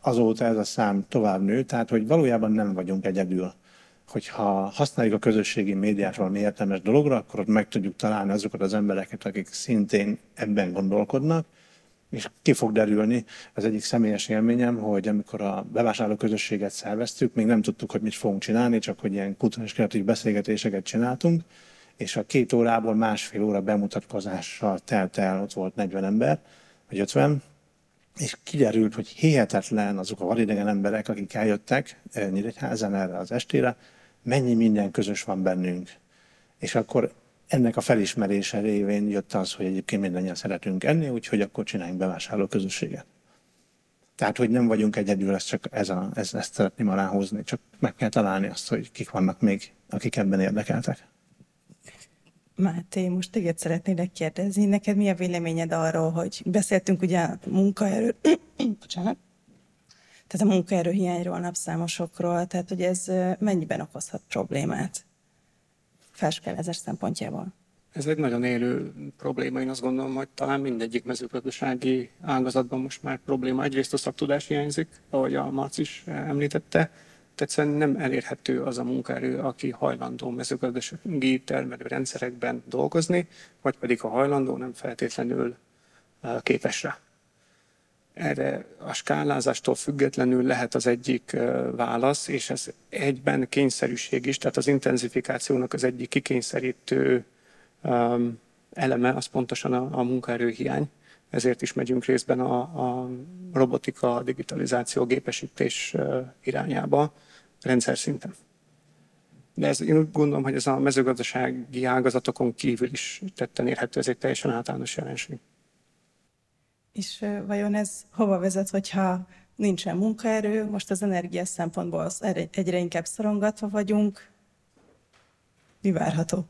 Azóta ez a szám tovább nő, tehát hogy valójában nem vagyunk egyedül. Hogyha használjuk a közösségi médiát valami értelmes dologra, akkor ott meg tudjuk találni azokat az embereket, akik szintén ebben gondolkodnak, és ki fog derülni. Az egyik személyes élményem, hogy amikor a bevásárló közösséget szerveztük, még nem tudtuk, hogy mit fogunk csinálni, csak hogy ilyen kulturális kreatív beszélgetéseket csináltunk, és a két órából másfél óra bemutatkozással telt el, ott volt 40 ember, vagy 50, és kiderült, hogy hihetetlen azok a vadidegen emberek, akik eljöttek eh, Nyíregyházan erre az estére, mennyi minden közös van bennünk. És akkor ennek a felismerése révén jött az, hogy egyébként mindannyian szeretünk enni, úgyhogy akkor csináljunk bevásárló közösséget. Tehát, hogy nem vagyunk egyedül, ezt csak ez a, ez, ezt szeretném aláhozni, csak meg kell találni azt, hogy kik vannak még, akik ebben érdekeltek. Máté, most téged szeretnélek kérdezni, neked mi a véleményed arról, hogy beszéltünk ugye a munkaerő, bocsánat, tehát a munkaerő hiányról, napszámosokról, tehát hogy ez mennyiben okozhat problémát felskelezés szempontjából? Ez egy nagyon élő probléma, én azt gondolom, hogy talán mindegyik mezőgazdasági ágazatban most már probléma. Egyrészt a szaktudás hiányzik, ahogy a Marc is említette, egyszerűen nem elérhető az a munkaerő, aki hajlandó mezőgazdasági termelő rendszerekben dolgozni, vagy pedig a hajlandó nem feltétlenül képes rá. Erre a skálázástól függetlenül lehet az egyik válasz, és ez egyben kényszerűség is, tehát az intenzifikációnak az egyik kikényszerítő eleme az pontosan a, a munkaerőhiány. Ezért is megyünk részben a, a robotika, a digitalizáció, gépesítés irányába rendszer szinten. De ez, én úgy gondolom, hogy ez a mezőgazdasági ágazatokon kívül is tetten érhető, ez egy teljesen általános jelenség. És vajon ez hova vezet, hogyha nincsen munkaerő, most az energia szempontból egyre inkább szorongatva vagyunk, mi várható?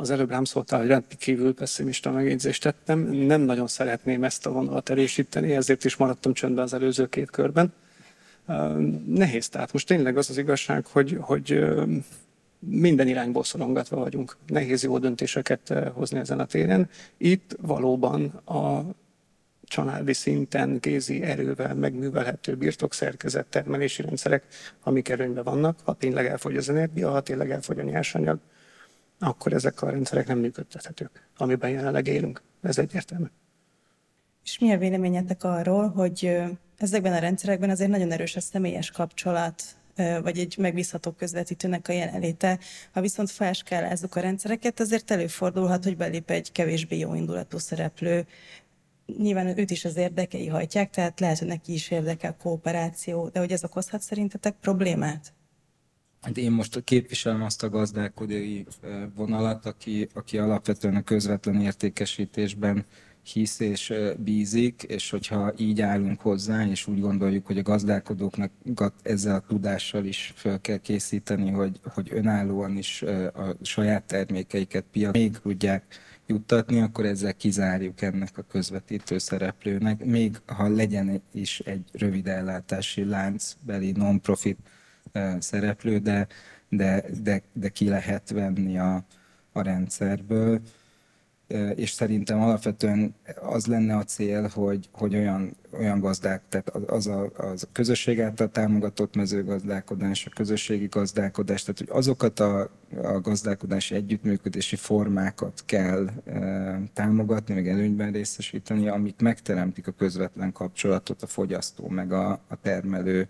Az előbb rám szóltál, hogy rendkívül pessimista megjegyzést tettem. Nem nagyon szeretném ezt a vonalat erősíteni, ezért is maradtam csöndben az előző két körben nehéz. Tehát most tényleg az az igazság, hogy, hogy minden irányból szorongatva vagyunk. Nehéz jó döntéseket hozni ezen a téren. Itt valóban a családi szinten kézi erővel megművelhető birtokszerkezet, termelési rendszerek, amik erőnyben vannak, ha tényleg elfogy az energia, ha tényleg elfogy a nyersanyag, akkor ezek a rendszerek nem működtethetők, amiben jelenleg élünk. Ez egyértelmű. És mi a véleményetek arról, hogy ezekben a rendszerekben azért nagyon erős a személyes kapcsolat, vagy egy megbízható közvetítőnek a jelenléte. Ha viszont felskálázzuk a rendszereket, azért előfordulhat, hogy belép egy kevésbé jó indulatú szereplő. Nyilván őt is az érdekei hajtják, tehát lehet, hogy neki is érdekel kooperáció, de hogy ez okozhat szerintetek problémát? Hát én most képviselem azt a gazdálkodói vonalat, aki, aki alapvetően a közvetlen értékesítésben hisz és bízik, és hogyha így állunk hozzá, és úgy gondoljuk, hogy a gazdálkodóknak ezzel a tudással is fel kell készíteni, hogy, hogy önállóan is a saját termékeiket piac még tudják juttatni, akkor ezzel kizárjuk ennek a közvetítő szereplőnek, még ha legyen is egy rövid ellátási láncbeli non-profit szereplő, de, de, de, de ki lehet venni a, a rendszerből. És szerintem alapvetően az lenne a cél, hogy, hogy olyan, olyan gazdák, tehát az a, az a közösség által támogatott mezőgazdálkodás, a közösségi gazdálkodás, tehát hogy azokat a, a gazdálkodási együttműködési formákat kell e, támogatni, meg előnyben részesíteni, amik megteremtik a közvetlen kapcsolatot a fogyasztó meg a, a termelő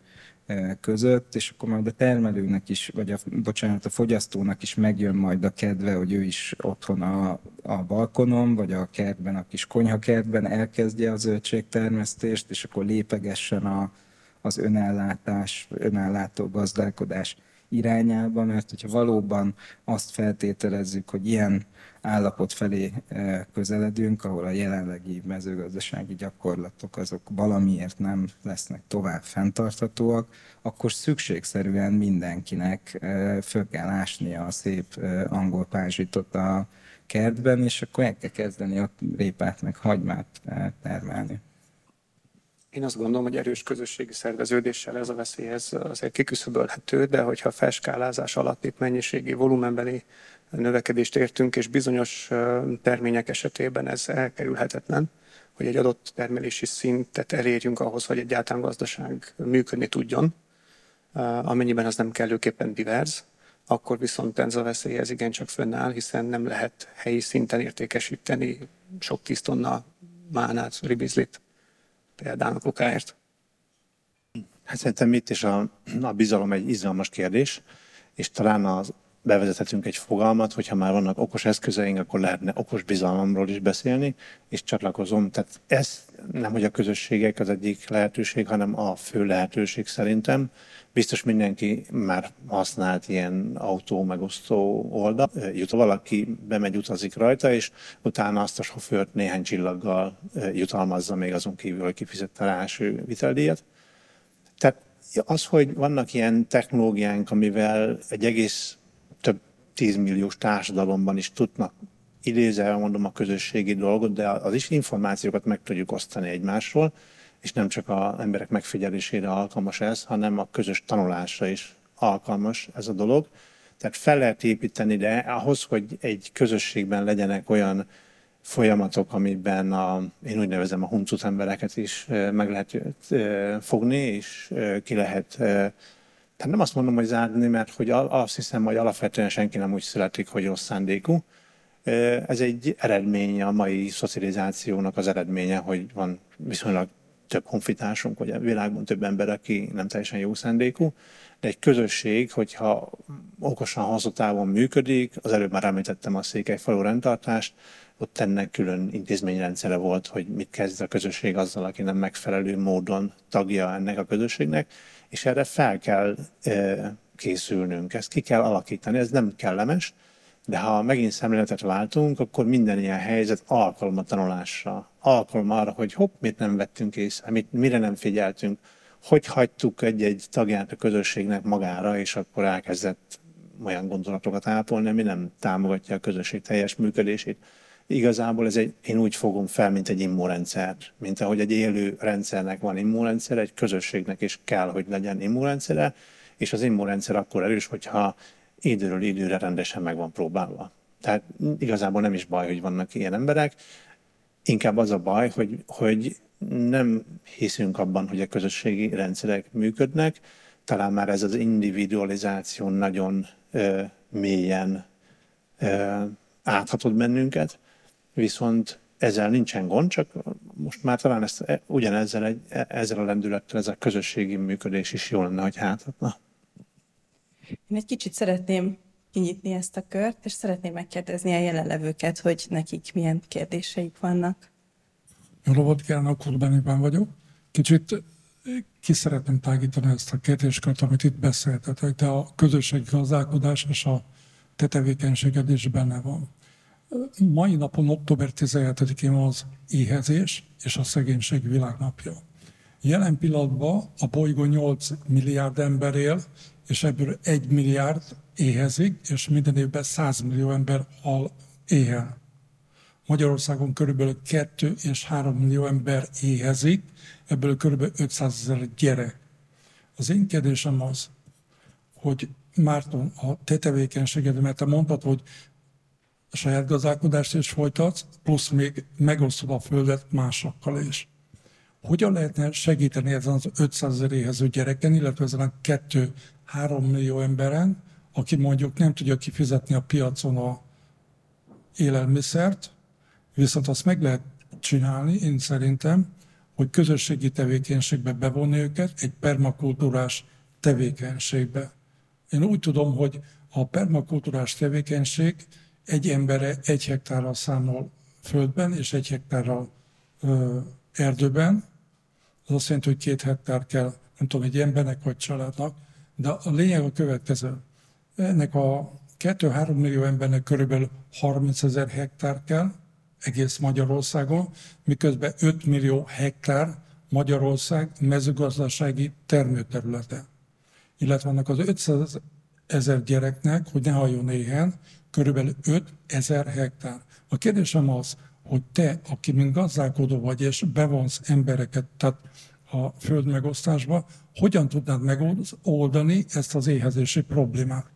között, és akkor majd a termelőnek is, vagy a, bocsánat, a fogyasztónak is megjön majd a kedve, hogy ő is otthon a, a balkonon, vagy a kertben, a kis konyhakertben elkezdje a zöldségtermesztést, és akkor lépegessen a, az önellátás, önellátó gazdálkodás irányába, mert hogyha valóban azt feltételezzük, hogy ilyen állapot felé eh, közeledünk, ahol a jelenlegi mezőgazdasági gyakorlatok azok valamiért nem lesznek tovább fenntarthatóak, akkor szükségszerűen mindenkinek eh, föl kell ásnia a szép eh, angol pázsitot a kertben, és akkor el kell kezdeni ott répát meg hagymát termelni. Én azt gondolom, hogy erős közösségi szerveződéssel ez a veszély ez azért kiküszöbölhető, de hogyha a felskálázás alatt itt mennyiségi, volumenbeli növekedést értünk, és bizonyos termények esetében ez elkerülhetetlen, hogy egy adott termelési szintet elérjünk ahhoz, hogy egyáltalán gazdaság működni tudjon, amennyiben az nem kellőképpen divers, akkor viszont ez a veszély ez igencsak fönnáll, hiszen nem lehet helyi szinten értékesíteni sok tíz tonna mánát, ribizlit például a kokáért. Hát szerintem itt is a, a bizalom egy izgalmas kérdés, és talán az bevezethetünk egy fogalmat, hogyha már vannak okos eszközeink, akkor lehetne okos bizalomról is beszélni, és csatlakozom. Tehát ez nem, hogy a közösségek az egyik lehetőség, hanem a fő lehetőség szerintem. Biztos mindenki már használt ilyen autó megosztó oldal. Jut valaki, bemegy, utazik rajta, és utána azt a sofőrt néhány csillaggal jutalmazza még azon kívül, hogy kifizette rá első viteldíjat. Tehát az, hogy vannak ilyen technológiánk, amivel egy egész több tízmilliós társadalomban is tudnak idézel, mondom a közösségi dolgot, de az is információkat meg tudjuk osztani egymásról, és nem csak az emberek megfigyelésére alkalmas ez, hanem a közös tanulásra is alkalmas ez a dolog. Tehát fel lehet építeni, de ahhoz, hogy egy közösségben legyenek olyan folyamatok, amiben a, én úgy nevezem a huncut embereket is meg lehet fogni, és ki lehet tehát nem azt mondom, hogy zárni, mert hogy azt hiszem, hogy alapvetően senki nem úgy születik, hogy rossz szándékú. Ez egy eredménye, a mai szocializációnak az eredménye, hogy van viszonylag több honfitársunk, vagy a világban több ember, aki nem teljesen jó szándékú, de egy közösség, hogyha okosan hazatávon működik, az előbb már említettem a Székelyfalu rendtartást, ott ennek külön intézményrendszere volt, hogy mit kezd a közösség azzal, aki nem megfelelő módon tagja ennek a közösségnek, és erre fel kell készülnünk, ezt ki kell alakítani, ez nem kellemes, de ha megint szemléletet váltunk, akkor minden ilyen helyzet alkalom a tanulásra, alkalom arra, hogy hopp, mit nem vettünk észre, mit, mire nem figyeltünk, hogy hagytuk egy-egy tagját a közösségnek magára, és akkor elkezdett olyan gondolatokat ápolni, ami nem támogatja a közösség teljes működését. Igazából ez egy, én úgy fogom fel, mint egy immunrendszer, mint ahogy egy élő rendszernek van immunrendszer, egy közösségnek is kell, hogy legyen immunrendszere, és az immunrendszer akkor erős, hogyha időről időre rendesen meg van próbálva. Tehát igazából nem is baj, hogy vannak ilyen emberek, inkább az a baj, hogy, hogy nem hiszünk abban, hogy a közösségi rendszerek működnek, talán már ez az individualizáció nagyon ö, mélyen ö, áthatott bennünket, viszont ezzel nincsen gond, csak most már talán ezt e, ugyanezzel egy, e, ezzel a lendülettel ez a közösségi működés is jó lenne, hogy háthatna. Én egy kicsit szeretném kinyitni ezt a kört, és szeretném megkérdezni a jelenlevőket, hogy nekik milyen kérdéseik vannak. Jó napot kívánok, Urbán vagyok. Kicsit ki szeretném tágítani ezt a kérdéskört, amit itt beszéltetek, de a közösségi gazdálkodás és a te tevékenységed is benne van. Mai napon, október 17-én az éhezés és a szegénység világnapja. Jelen pillanatban a bolygó 8 milliárd ember él, és ebből 1 milliárd éhezik, és minden évben 100 millió ember hal éhen. Magyarországon körülbelül 2 és 3 millió ember éhezik, ebből körülbelül 500 ezer gyerek. Az én kérdésem az, hogy Márton, a te tevékenységed, mert te mondtad, hogy a saját gazdálkodást is folytatsz, plusz még megosztod a földet másokkal is. Hogyan lehetne segíteni ezen az 500 ezer éhező gyereken, illetve ezen a 2-3 millió emberen, aki mondjuk nem tudja kifizetni a piacon a élelmiszert, viszont azt meg lehet csinálni, én szerintem, hogy közösségi tevékenységbe bevonni őket, egy permakultúrás tevékenységbe. Én úgy tudom, hogy a permakultúrás tevékenység egy embere egy hektárral számol földben és egy hektárral ö, erdőben. Az azt jelenti, hogy két hektár kell, nem tudom, egy embernek vagy családnak, de a lényeg a következő. Ennek a 2-3 millió embernek körülbelül 30 ezer hektár kell egész Magyarországon, miközben 5 millió hektár Magyarország mezőgazdasági termőterülete. Illetve annak az 500 ezer gyereknek, hogy ne halljon éhen, körülbelül 5 ezer hektár. A kérdésem az, hogy te, aki mint gazdálkodó vagy, és bevonsz embereket, tehát a föld megosztásba, hogyan tudnád megoldani ezt az éhezési problémát?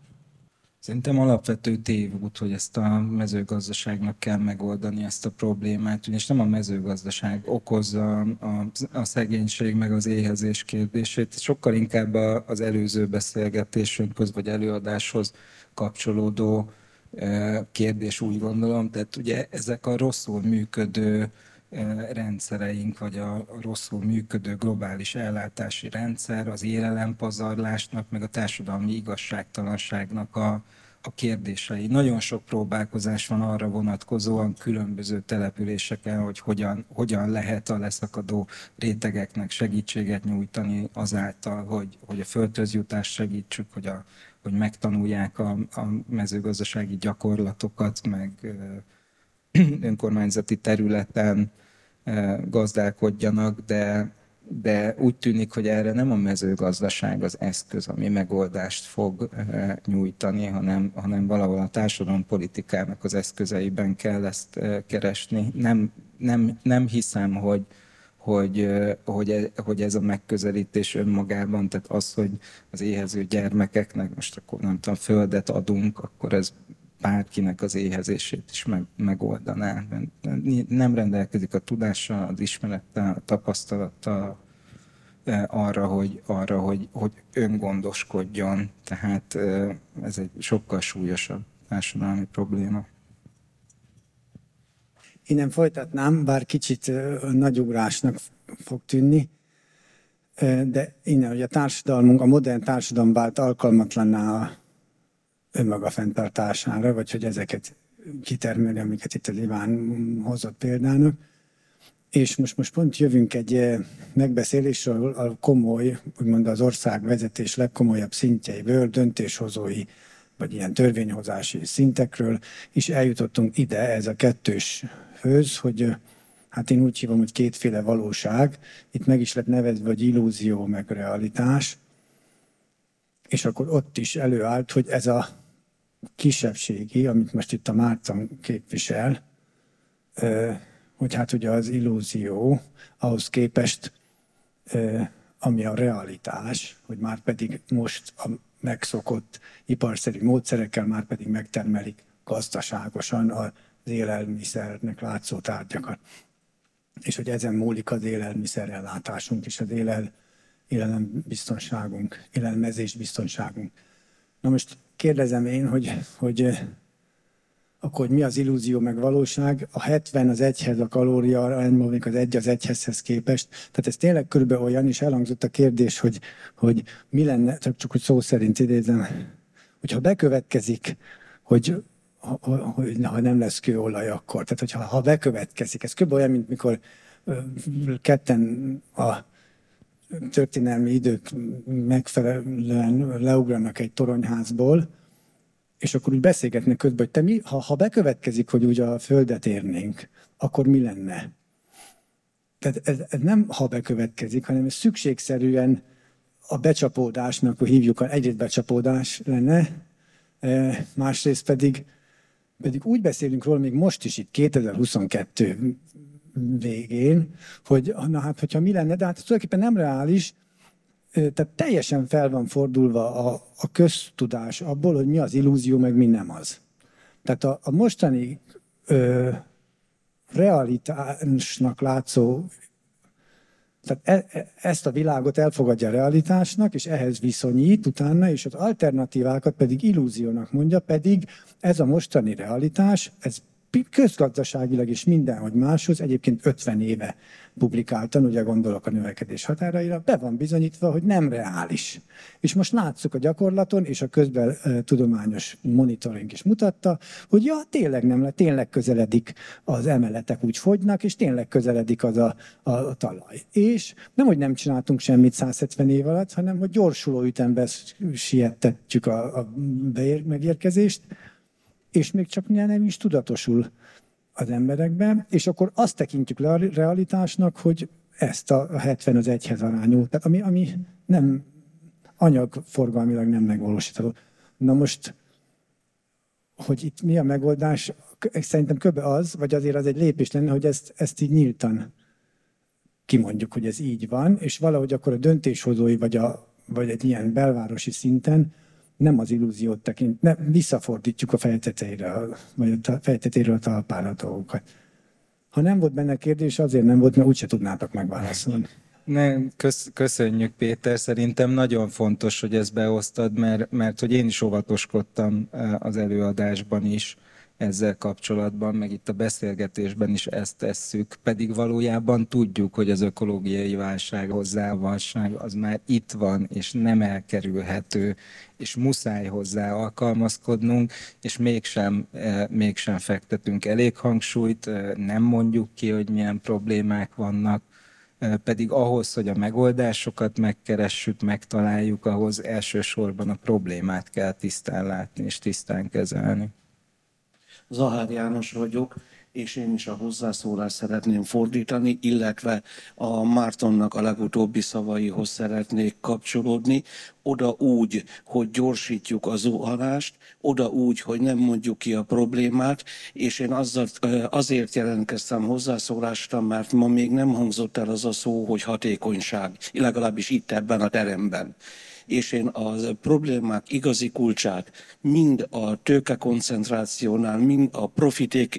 Szerintem alapvető tévút, hogy ezt a mezőgazdaságnak kell megoldani ezt a problémát, ugyanis nem a mezőgazdaság okozza a, a szegénység meg az éhezés kérdését, sokkal inkább az előző beszélgetésünkhöz vagy előadáshoz kapcsolódó kérdés, úgy gondolom. Tehát ugye ezek a rosszul működő rendszereink, vagy a rosszul működő globális ellátási rendszer, az élelempazarlásnak, meg a társadalmi igazságtalanságnak a, a kérdései. Nagyon sok próbálkozás van arra vonatkozóan különböző településeken, hogy hogyan, hogyan lehet a leszakadó rétegeknek segítséget nyújtani azáltal, hogy, hogy a földhöz jutást segítsük, hogy, a, hogy megtanulják a, a mezőgazdasági gyakorlatokat, meg önkormányzati területen gazdálkodjanak, de, de úgy tűnik, hogy erre nem a mezőgazdaság az eszköz, ami megoldást fog nyújtani, hanem, hanem valahol a társadalompolitikának az eszközeiben kell ezt keresni. Nem, nem, nem hiszem, hogy, hogy, hogy, e, hogy ez a megközelítés önmagában, tehát az, hogy az éhező gyermekeknek most akkor nem tudom, földet adunk, akkor ez bárkinek az éhezését is meg, megoldaná. Nem rendelkezik a tudással, az ismerettel, a tapasztalattal arra, hogy, arra hogy, hogy öngondoskodjon. Tehát ez egy sokkal súlyosabb társadalmi probléma. Innen folytatnám, bár kicsit e, nagy ugrásnak fog tűnni, de innen, hogy a társadalmunk, a modern társadalom vált alkalmatlanná a önmaga fenntartására, vagy hogy ezeket kitermelni, amiket itt a Iván hozott példának. És most, most pont jövünk egy megbeszélésről a komoly, úgymond az ország vezetés legkomolyabb szintjeiből, döntéshozói, vagy ilyen törvényhozási szintekről, és eljutottunk ide, ez a kettős főz, hogy hát én úgy hívom, hogy kétféle valóság, itt meg is lett nevezve, hogy illúzió, meg realitás, és akkor ott is előállt, hogy ez a kisebbségi, amit most itt a Márton képvisel, hogy hát ugye az illúzió ahhoz képest, ami a realitás, hogy már pedig most a megszokott iparszerű módszerekkel már pedig megtermelik gazdaságosan az élelmiszernek látszó tárgyakat. És hogy ezen múlik az élelmiszerellátásunk és az élel, élelembiztonságunk, élelmezés biztonságunk. Na most kérdezem én, hogy, hogy eh, akkor hogy mi az illúzió meg valóság, a 70 az egyhez a kalória, az egy az egyhez képest. Tehát ez tényleg körülbelül olyan, és elhangzott a kérdés, hogy, hogy mi lenne, csak, csak hogy szó szerint idézem, hogyha bekövetkezik, hogy hogy, ha nem lesz kőolaj akkor. Tehát, hogyha ha bekövetkezik, ez kb. olyan, mint mikor ketten a történelmi idők megfelelően leugranak egy toronyházból, és akkor úgy beszélgetnek közben, hogy te mi, ha, ha bekövetkezik, hogy úgy a földet érnénk, akkor mi lenne? Tehát ez, ez nem ha bekövetkezik, hanem ez szükségszerűen a becsapódásnak, hogy hívjuk, egyrészt becsapódás lenne, másrészt pedig, pedig úgy beszélünk róla még most is itt 2022 végén, hogy na hát, hogyha mi lenne, de hát tulajdonképpen nem reális, tehát teljesen fel van fordulva a, a köztudás abból, hogy mi az illúzió, meg mi nem az. Tehát a, a mostani ö, realitásnak látszó tehát e, e, ezt a világot elfogadja a realitásnak, és ehhez viszonyít utána, és az alternatívákat pedig illúziónak mondja, pedig ez a mostani realitás, ez közgazdaságilag is mindenhogy máshoz, egyébként 50 éve publikáltan, ugye gondolok a növekedés határaira, be van bizonyítva, hogy nem reális. És most látszuk a gyakorlaton, és a közben tudományos monitoring is mutatta, hogy ja, tényleg nem, tényleg közeledik az emeletek úgy fogynak, és tényleg közeledik az a, a, a talaj. És nem, hogy nem csináltunk semmit 170 év alatt, hanem hogy gyorsuló ütemben siettetjük a, a beér, megérkezést, és még csak nem is tudatosul az emberekben, és akkor azt tekintjük le a realitásnak, hogy ezt a 70 az egyhez arányú, tehát ami, ami nem anyagforgalmilag nem megvalósítható. Na most, hogy itt mi a megoldás, szerintem köbe az, vagy azért az egy lépés lenne, hogy ezt, ezt így nyíltan kimondjuk, hogy ez így van, és valahogy akkor a döntéshozói, vagy, a, vagy egy ilyen belvárosi szinten nem az illúziót tekint, nem, visszafordítjuk a fejtetére, vagy a fejtetéről a talpára a dolgokat. Ha nem volt benne kérdés, azért nem volt, mert úgyse tudnátok megválaszolni. Ne, kösz, köszönjük Péter, szerintem nagyon fontos, hogy ezt beosztad, mert, mert hogy én is óvatoskodtam eh, az előadásban is, ezzel kapcsolatban, meg itt a beszélgetésben is ezt tesszük, pedig valójában tudjuk, hogy az ökológiai válság, hozzávalság az már itt van, és nem elkerülhető, és muszáj hozzá alkalmazkodnunk, és mégsem, eh, mégsem fektetünk elég hangsúlyt, eh, nem mondjuk ki, hogy milyen problémák vannak, eh, pedig ahhoz, hogy a megoldásokat megkeressük, megtaláljuk, ahhoz elsősorban a problémát kell tisztán látni és tisztán kezelni. Zahár János vagyok, és én is a hozzászólást szeretném fordítani, illetve a Mártonnak a legutóbbi szavaihoz szeretnék kapcsolódni, oda úgy, hogy gyorsítjuk a zuhanást, oda úgy, hogy nem mondjuk ki a problémát, és én azzal, azért jelentkeztem hozzászólásra, mert ma még nem hangzott el az a szó, hogy hatékonyság, legalábbis itt ebben a teremben és én a problémák igazi kulcsát mind a tőkekoncentrációnál, mind a profiték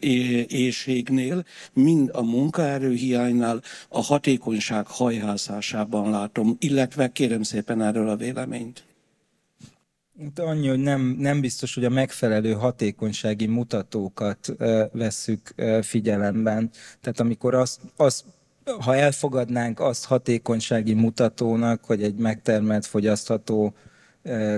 éjségnél, mind a munkaerőhiánynál a hatékonyság hajhászásában látom, illetve kérem szépen erről a véleményt. De annyi, hogy nem, nem biztos, hogy a megfelelő hatékonysági mutatókat e, vesszük e, figyelemben. Tehát amikor azt, azt ha elfogadnánk azt hatékonysági mutatónak, hogy egy megtermelt fogyasztható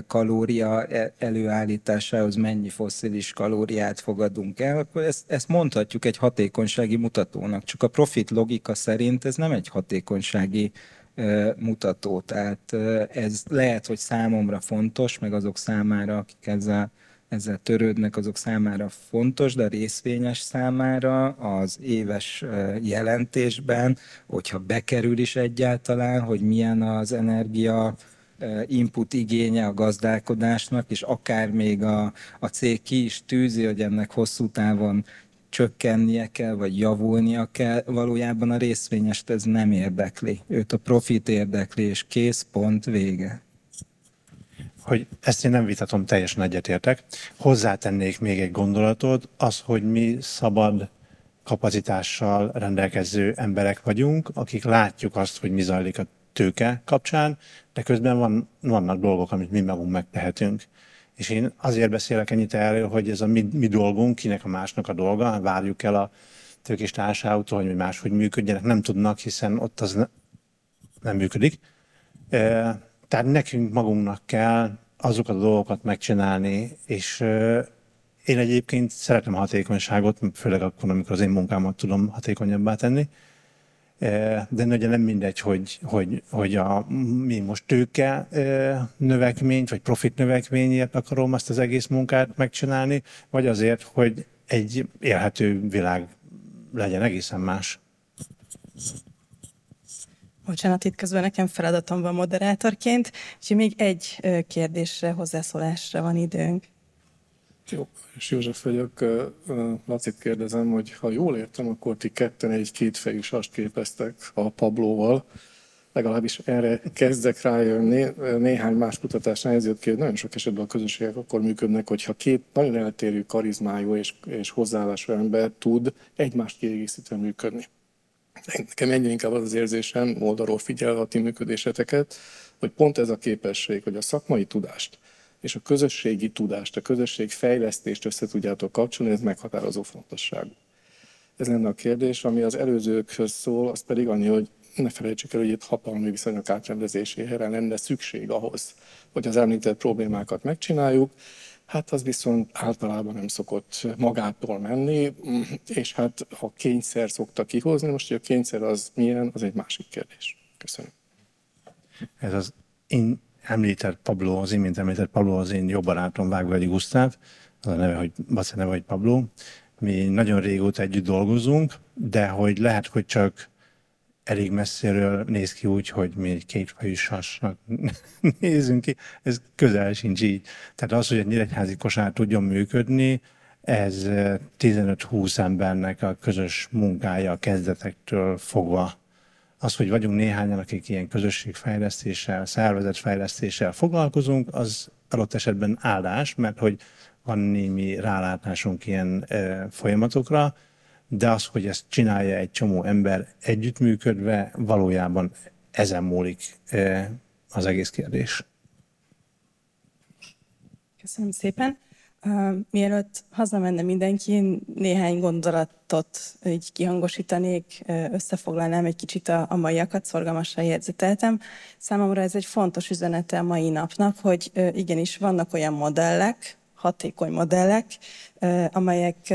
kalória e, előállításához mennyi fosszilis kalóriát fogadunk el, akkor ezt, ezt mondhatjuk egy hatékonysági mutatónak. Csak a profit logika szerint ez nem egy hatékonysági mutató. Tehát ez lehet, hogy számomra fontos, meg azok számára, akik ezzel ezzel törődnek, azok számára fontos, de a részvényes számára az éves jelentésben, hogyha bekerül is egyáltalán, hogy milyen az energia input igénye a gazdálkodásnak, és akár még a, a cég ki is tűzi, hogy ennek hosszú távon csökkennie kell, vagy javulnia kell, valójában a részvényest ez nem érdekli. Őt a profit érdekli, és kész, pont, vége hogy ezt én nem vitatom, teljesen egyetértek. Hozzátennék még egy gondolatot, az, hogy mi szabad kapacitással rendelkező emberek vagyunk, akik látjuk azt, hogy mi zajlik a tőke kapcsán, de közben van, vannak dolgok, amit mi magunk megtehetünk. És én azért beszélek ennyit erről, hogy ez a mi, mi dolgunk, kinek a másnak a dolga, várjuk el a tőkés társaságtól, hogy máshogy működjenek, nem tudnak, hiszen ott az ne, nem működik. Tehát nekünk magunknak kell azokat a dolgokat megcsinálni, és én egyébként szeretem a hatékonyságot, főleg akkor, amikor az én munkámat tudom hatékonyabbá tenni. De ugye nem mindegy, hogy, hogy, hogy a, mi most tőke növekményt, vagy profit növekményért akarom azt az egész munkát megcsinálni, vagy azért, hogy egy élhető világ legyen egészen más. Bocsánat, itt közben nekem feladatom van moderátorként, és még egy kérdésre, hozzászólásra van időnk. Jó, és József vagyok. Lacit kérdezem, hogy ha jól értem, akkor ti ketten egy kétfejű sast képeztek a Pablóval. legalábbis erre kezdek rájönni. Néhány más kutatásnál ez jött ki, hogy nagyon sok esetben a közösségek akkor működnek, hogyha két nagyon eltérő karizmájú és, és hozzáállású ember tud egymást kiegészítően működni. Nekem ennyire inkább az az érzésem, oldalról figyelve a ti működéseteket, hogy pont ez a képesség, hogy a szakmai tudást és a közösségi tudást, a közösség fejlesztést össze tudjátok kapcsolni, ez meghatározó fontosságú. Ez lenne a kérdés, ami az előzőkhöz szól, az pedig annyi, hogy ne felejtsük el, hogy itt hatalmi viszonyok átrendezésére lenne szükség ahhoz, hogy az említett problémákat megcsináljuk, hát az viszont általában nem szokott magától menni, és hát a kényszer szokta kihozni, most hogy a kényszer az milyen, az egy másik kérdés. Köszönöm. Ez az én említett Pablo, az imént említett Pablo az én jobb barátom Vágvegyi Gusztáv, az a neve, hogy Bace neve, hogy Pablo. Mi nagyon régóta együtt dolgozunk, de hogy lehet, hogy csak elég messziről néz ki úgy, hogy mi egy kétfejű sasnak nézünk ki, ez közel sincs így. Tehát az, hogy egy nyíregyházi kosár tudjon működni, ez 15-20 embernek a közös munkája a kezdetektől fogva. Az, hogy vagyunk néhányan, akik ilyen közösségfejlesztéssel, szervezetfejlesztéssel foglalkozunk, az adott esetben áldás, mert hogy van némi rálátásunk ilyen e, folyamatokra, de az, hogy ezt csinálja egy csomó ember együttműködve, valójában ezen múlik az egész kérdés. Köszönöm szépen. Mielőtt hazamenne mindenki, néhány gondolatot így kihangosítanék, összefoglalnám egy kicsit a, a maiakat, szorgalmasan jegyzeteltem. Számomra ez egy fontos üzenete a mai napnak, hogy igenis vannak olyan modellek, hatékony modellek, amelyek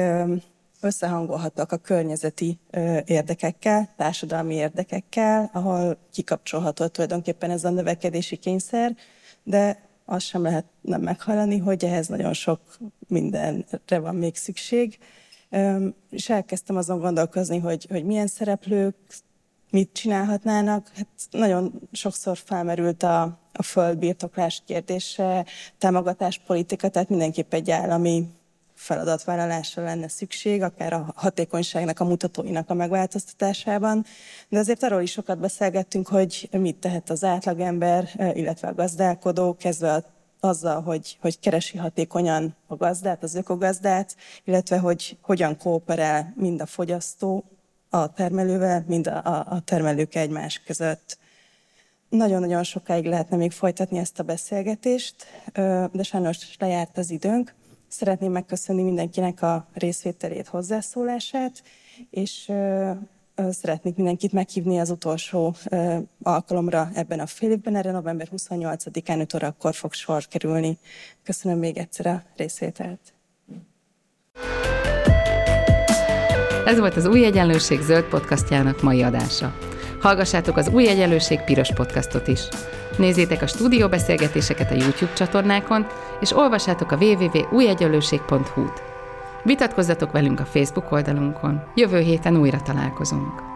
összehangolhatóak a környezeti érdekekkel, társadalmi érdekekkel, ahol kikapcsolható tulajdonképpen ez a növekedési kényszer, de azt sem lehet nem meghallani, hogy ehhez nagyon sok mindenre van még szükség. És elkezdtem azon gondolkozni, hogy, hogy milyen szereplők mit csinálhatnának. Hát nagyon sokszor felmerült a, a földbirtoklás kérdése, támogatáspolitika, tehát mindenképp egy állami feladatvállalásra lenne szükség, akár a hatékonyságnak, a mutatóinak a megváltoztatásában. De azért arról is sokat beszélgettünk, hogy mit tehet az átlagember, illetve a gazdálkodó, kezdve azzal, hogy, hogy keresi hatékonyan a gazdát, az ökogazdát, illetve hogy hogyan kooperál mind a fogyasztó a termelővel, mind a, a, a termelők egymás között. Nagyon-nagyon sokáig lehetne még folytatni ezt a beszélgetést, de sajnos lejárt az időnk. Szeretném megköszönni mindenkinek a részvételét, hozzászólását, és szeretnék mindenkit meghívni az utolsó alkalomra ebben a fél évben, erre november 28-án 5 órakor fog sor kerülni. Köszönöm még egyszer a részvételt. Ez volt az Új Egyenlőség zöld podcastjának mai adása. Hallgassátok az Új Egyenlőség piros podcastot is. Nézzétek a stúdióbeszélgetéseket a YouTube csatornákon, és olvassátok a www.újegyenlőség.hu-t. Vitatkozzatok velünk a Facebook oldalunkon. Jövő héten újra találkozunk.